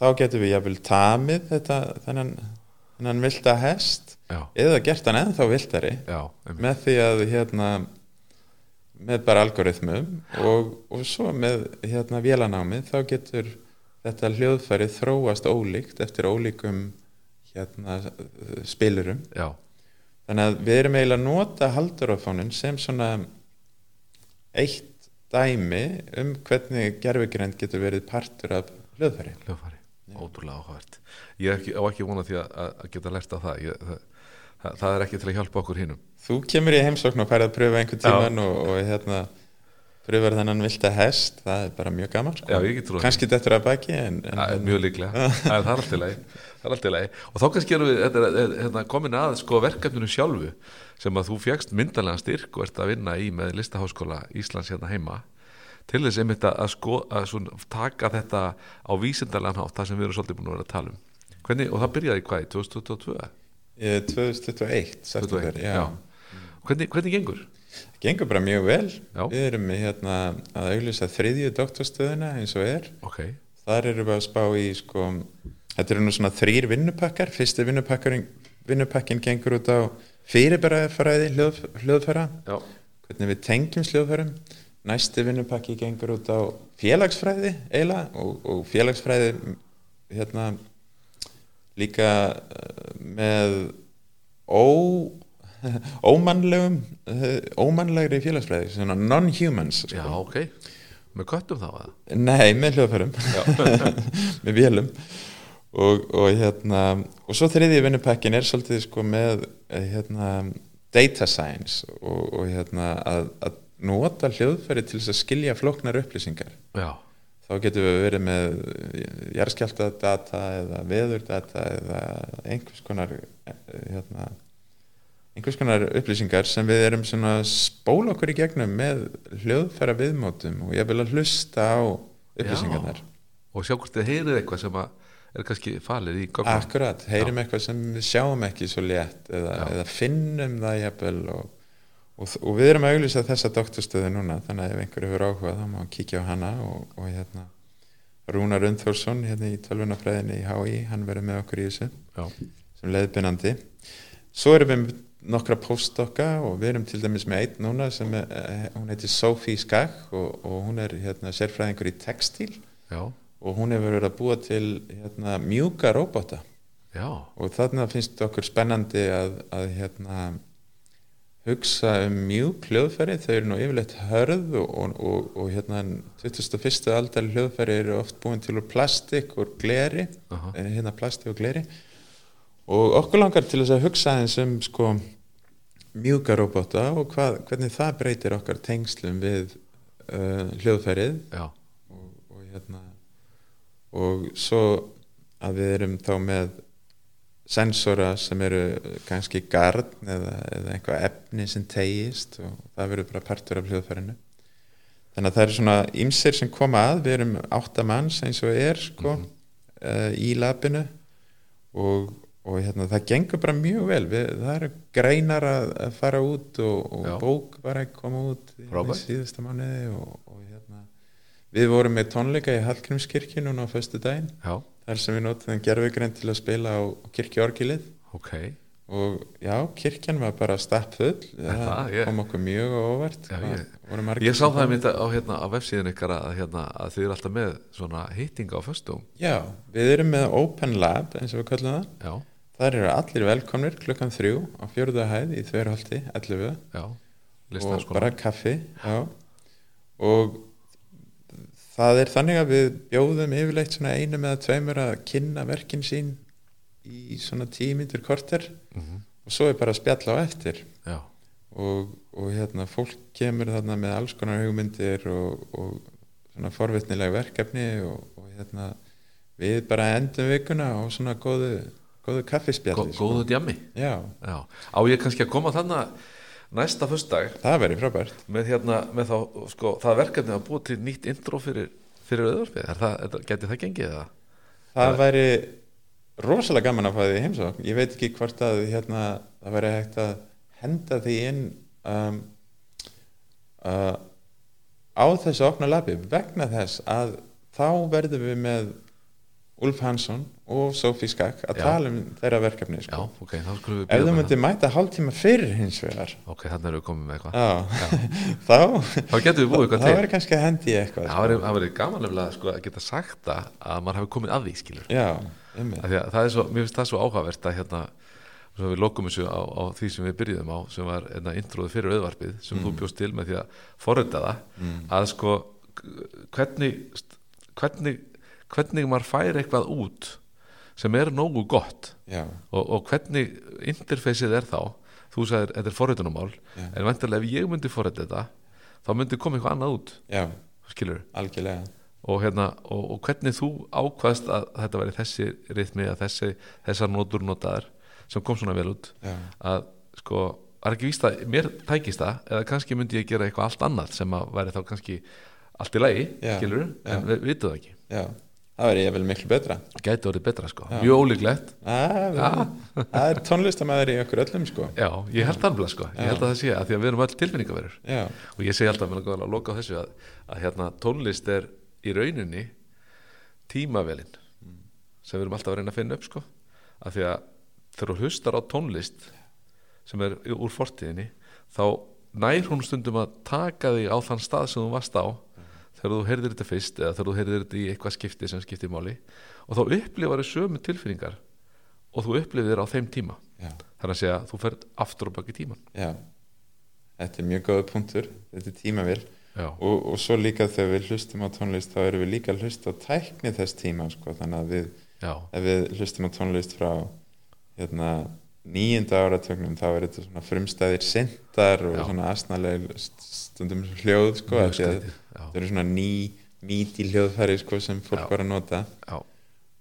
Speaker 2: þá getum við jafnvel tamið þetta þennan, hann vilda hest
Speaker 1: já,
Speaker 2: eða gert hann ennþá viltari
Speaker 1: já,
Speaker 2: með því að hérna með bara algoritmum og, og svo með hérna vélanámið þá getur þetta hljóðfæri þróast ólíkt eftir ólíkum hérna spilurum.
Speaker 1: Já,
Speaker 2: þannig að við erum eiginlega að nota haldurafónin sem svona eitt dæmi um hvernig gerfugreind getur verið partur af hljóðfæri.
Speaker 1: Hljóðfæri, ótrúlega áhugavert. Ég er ekki, á ekki vona því að, að- geta lært af það. Ég, það, það, er ekki til að hjálpa okkur hinnum
Speaker 2: Þú kemur í heimsókn og færið að pröfa einhvern tíman og, og hérna pröfar þennan vilda hest, það er bara mjög gaman sko. Kannski þetta er að baki en, en
Speaker 1: er mjög líklega, það er allt í lagi það er allt í lagi og þá kannski erum við þetta er, hérna, komin að sko verkefninu sjálfu sem að þú fjagst myndalega styrk og ert að vinna í með listaháskóla Íslands hérna heima til þess einmitt að, sko, að svona, taka þetta á vísindarlegan hátt það sem við erum svolítið búin að vera að tala um Hvernig, og það byrjaði hvað, í 2022?
Speaker 2: Ég er 2021 september,
Speaker 1: 21,
Speaker 2: já.
Speaker 1: já. Hvernig, hvernig gengur?
Speaker 2: Gengur bara mjög vel.
Speaker 1: Já.
Speaker 2: við erum hérna, að auglýsa þriðju doktorstöðuna eins og er.
Speaker 1: Ok,
Speaker 2: þar erum við að spá í sko, þetta eru nú svona þrýr vinnupakkar. Fyrsti vinnupakkin, gengur út á fyrirbæraðfæði hljóð, hljóðfæra.
Speaker 1: Já,
Speaker 2: hvernig við tengjum hljóðfærum. Næsti vinnupakki gengur út á félagsfræði eiginlega og, og félagsfræði hérna líka eh, með ó ómannlegum eh, ómannlegri félagsfræði svona non-humans sko.
Speaker 1: já, ok. Með köttum þá að
Speaker 2: Nei, með hljóðfærum. Með vélum. Og, og hérna og svo þriði vinnupakkin er svolítið sko með eh, hérna data science og, og hérna að, að nota hljóðfæri til þess að skilja flóknar upplýsingar.
Speaker 1: Já,
Speaker 2: þá getum við verið með jarðskjáltadata eða veðurdata eða einhvers konar eh, hérna einhvers konar upplýsingar sem við erum svona að spóla okkur í gegnum með hljóðfæra viðmótum og ég vil að hlusta á upplýsingarnar.
Speaker 1: Já. og sjá hvort þið heyrið eitthvað sem er kannski falið í gögnum.
Speaker 2: Akkurat, heyrim eitthvað sem við sjáum ekki svo létt eða,
Speaker 1: Já.
Speaker 2: eða finnum það jafnvel og, og, og við erum að auglýsa þessa doktorstöðu núna þannig að ef einhver hefur áhuga þá má hann kíkja á hana og, og hérna Rúnar Undþórsson hérna í tölvunafræðinni í HÍ hann verður með okkur í þessu
Speaker 1: Já,
Speaker 2: sem leiðbyrnandi svo erum við nokkra postdokka og við erum til dæmis með einn núna sem er, eh, hún heitir Sophie Skag og, og hún er hérna sérfræðingur í textíl.
Speaker 1: Já,
Speaker 2: og hún hefur verið að búa til hérna, mjúka róbota.
Speaker 1: Já.
Speaker 2: Og þarna finnst okkur spennandi að, að hérna, hugsa um mjúk hljóðfæri. Þau eru nú yfirleitt hörð og, og, og, hérna 21. aldar hljóðfæri eru oft búin til úr plastik og gleri.
Speaker 1: Aha.
Speaker 2: eh, hérna plasti og gleri og okkur langar til þess að hugsa eins um sko mjúka robota og hvað, hvernig það breytir okkar tengslum við uh, hljóðfærið. Og, og hérna og svo að við erum þá með sensora sem eru kannski garn eða, eða einhvað efni sem tegist og það verður bara partur af hljóðfærinu. Þannig að það eru svona ymsir sem koma að, við erum áttamanns eins og er sko uh, í labinu. Og, og hérna, það gengur bara mjög vel. Við, það eru greinar að, að fara út og, og bók var að koma út í síðasta mánuði og, og hérna við vorum með tónleika í Hallgrímskirkju núna á föstu daginn
Speaker 1: já,
Speaker 2: þar sem við notum gerfugrein til að spila á kirkjuorgilið.
Speaker 1: Ok.
Speaker 2: Og já, kirkjan var bara stappfull. Það?
Speaker 1: Það, ég-
Speaker 2: kom okkur mjög á Hvað
Speaker 1: ég- Ég sá það mitt á, hérna, á vefsíðin ykkar að, hérna, að þið eru alltaf með hittinga á föstum
Speaker 2: já, við erum með Open Lab eins og við kallum það.
Speaker 1: Já,
Speaker 2: þar eru allir velkomnir klukkan þrjú á fjörðu hæð í Þverholti 11
Speaker 1: já,
Speaker 2: og bara kaffi já. og það er þannig að við bjóðum yfirleitt svona einum eða tveimur að kynna verkin sín í svona tímyndur korter.
Speaker 1: Mhm.
Speaker 2: og svo er bara að spjalla á eftir.
Speaker 1: Já,
Speaker 2: og, og hérna fólk kemur þarna með alls konar hugmyndir og, og svona forvitnileg verkefni og, og hérna við bara endum vikuna á svona góðu, góðu
Speaker 1: Gó,
Speaker 2: kaffispjalli sko.
Speaker 1: góðu djammi.
Speaker 2: Já,
Speaker 1: Já, á ég kannski að koma þannig næsta föstudag?
Speaker 2: Það verður frábært.
Speaker 1: Með hérna, með þá, sko, það verkefni að búa til nýtt intro fyrir, fyrir auðvarpið, er það, er það, geti það gengið eða?
Speaker 2: það væri rosalega gaman að fá því í heimsókn. Ég veit ekki hvort að hérna, það væri hægt að henda því inn um, uh, á þessu opna labi vegna þess að þá verðum við með Úlf Hansson og Sofí Skakk að
Speaker 1: Já.
Speaker 2: tala um þeirra verkefni
Speaker 1: Já,
Speaker 2: sko.
Speaker 1: ok, þá skulum við
Speaker 2: ef þú
Speaker 1: með
Speaker 2: myndir mæta hálftíma fyrir hins vegar.
Speaker 1: Ok, þannig erum við komið með eitthvað.
Speaker 2: Já, þá
Speaker 1: Þá getum við búið eitthvað
Speaker 2: það
Speaker 1: til.
Speaker 2: verður kannski að hendi eitthvað
Speaker 1: Það væri- það verið gaman nefnilega sko, að geta sagt að maður hafi komið að því skilur
Speaker 2: já,
Speaker 1: að það er svo, mér finnst það svo áhugavert að hérna, við lokum þessu á, á því sem við byrjuðum á, sem var hérna, intróðu fyrir auðvarpið, sem þú bjóst til með því að forrönda það, að sko hvernig hvernig, hvernig maður fær eitthvað út sem er nógu gott og, og hvernig interfeysið er þá þú sagðir, þetta er forröndunumál
Speaker 2: Já.
Speaker 1: en vantarlega ef ég myndi forrönda þetta þá myndi koma eitthvað annað út.
Speaker 2: Já,
Speaker 1: skilur
Speaker 2: algjörlega.
Speaker 1: Og, hérna, og, og hvernig þú ákvaðst að þetta væri þessi rithmi að þessi, þessar nótur notaðar sem kom svona vel út
Speaker 2: já,
Speaker 1: að sko, var ekki víst að mér tækist það eða kannski myndi ég gera eitthvað allt annað sem að væri þá kannski allt í lagi, skilur en við vitum það ekki,
Speaker 2: já það verður ég vel miklu betra.
Speaker 1: Gæti orðið betra sko.
Speaker 2: Já.
Speaker 1: mjög ólíklegt,
Speaker 2: það er tónlistamæður í okkur öllum sko.
Speaker 1: Já, ég held alveg sko. Ég held að það sé að því að við erum öll tilfinningaverur.
Speaker 2: Já,
Speaker 1: og ég segi alltaf með að loka á þessu að, að hérna, tónlist er í rauninni tímavelin sem við erum alltaf að reyna að finna upp sko. að því að þegar þú hlustar á tónlist sem er úr fortíðinni þá nær hún stundum að taka þig á þann stað sem þú varst á þegar þú heyrðir þetta fyrst eða þegar þú heyrðir þetta í eitthvað skipti sem skipti máli og þá upplifar þau sömu tilfinningar og þú upplifir á þeim tíma. Þannig að segja að þú ferð aftur og baki tíman
Speaker 2: já. Þetta er mjög góða punktur. Þetta er tímavél.
Speaker 1: Já,
Speaker 2: og, og svo líka þegar við hlustum á tónlist þá erum við líka að hlusta á tækni þess tíma sko, þannig að við, ef við hlustum á tónlist frá hérna, nýjunda áratögnum þá er þetta svona frumstæðir sendar og
Speaker 1: Já.
Speaker 2: svona asnaleg stundum hljóð sko,
Speaker 1: Mjög
Speaker 2: af því að
Speaker 1: skrítið, já.
Speaker 2: þetta eru svona ný míti hljóðfæri sko, sem fólk
Speaker 1: Já.
Speaker 2: var að nota.
Speaker 1: Já,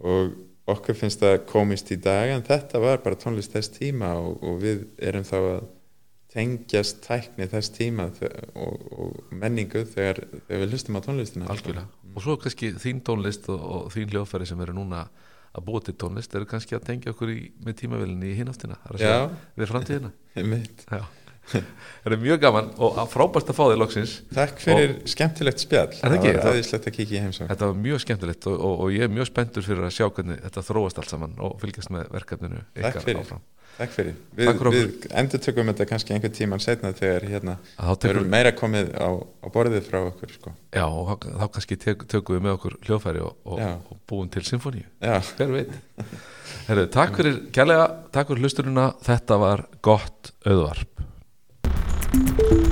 Speaker 2: og okkur finnst það komist í dag en þetta var bara tónlist þess tíma og, og við erum þá að tengjast tækni þess tíma og, og menningu þegar, þegar við hlustum á tónlistina
Speaker 1: algjörlega. Og svo kannski þín tónlist og, og þín hljóðfæri sem eru núna að búa til tónlist eru kannski að tengja okkur í, með tímavélinni í hináttina. Það er að segja við framtíðina. það er mjög gaman og frábært að fá þig loksins.
Speaker 2: Takk fyrir skemmtilegt spjall.
Speaker 1: Er það ekki?
Speaker 2: var aðeinslegt að kíkja í heimsókn.
Speaker 1: Þetta var mjög skemmtilegt og, og, og ég er mjög spenntur fyrir að sjá hvernig þetta þróast allt saman og fylgjast með verkefninu
Speaker 2: Takk fyrir. Takk fyrir. Við,
Speaker 1: Takk fyrir
Speaker 2: við endur tökum þetta kannski einhvern tíman setna þegar hérna
Speaker 1: að þá
Speaker 2: það eru
Speaker 1: tekur,
Speaker 2: meira komið á, á borðið frá okkur sko.
Speaker 1: já, og þá- kannski tek, tökum við með okkur hljóðfæri og, og, og búum til symfóníu hver veit? Herru, takk fyrir kærlega, takk fyrir hlusturina þetta var gott auðvarp Thank you.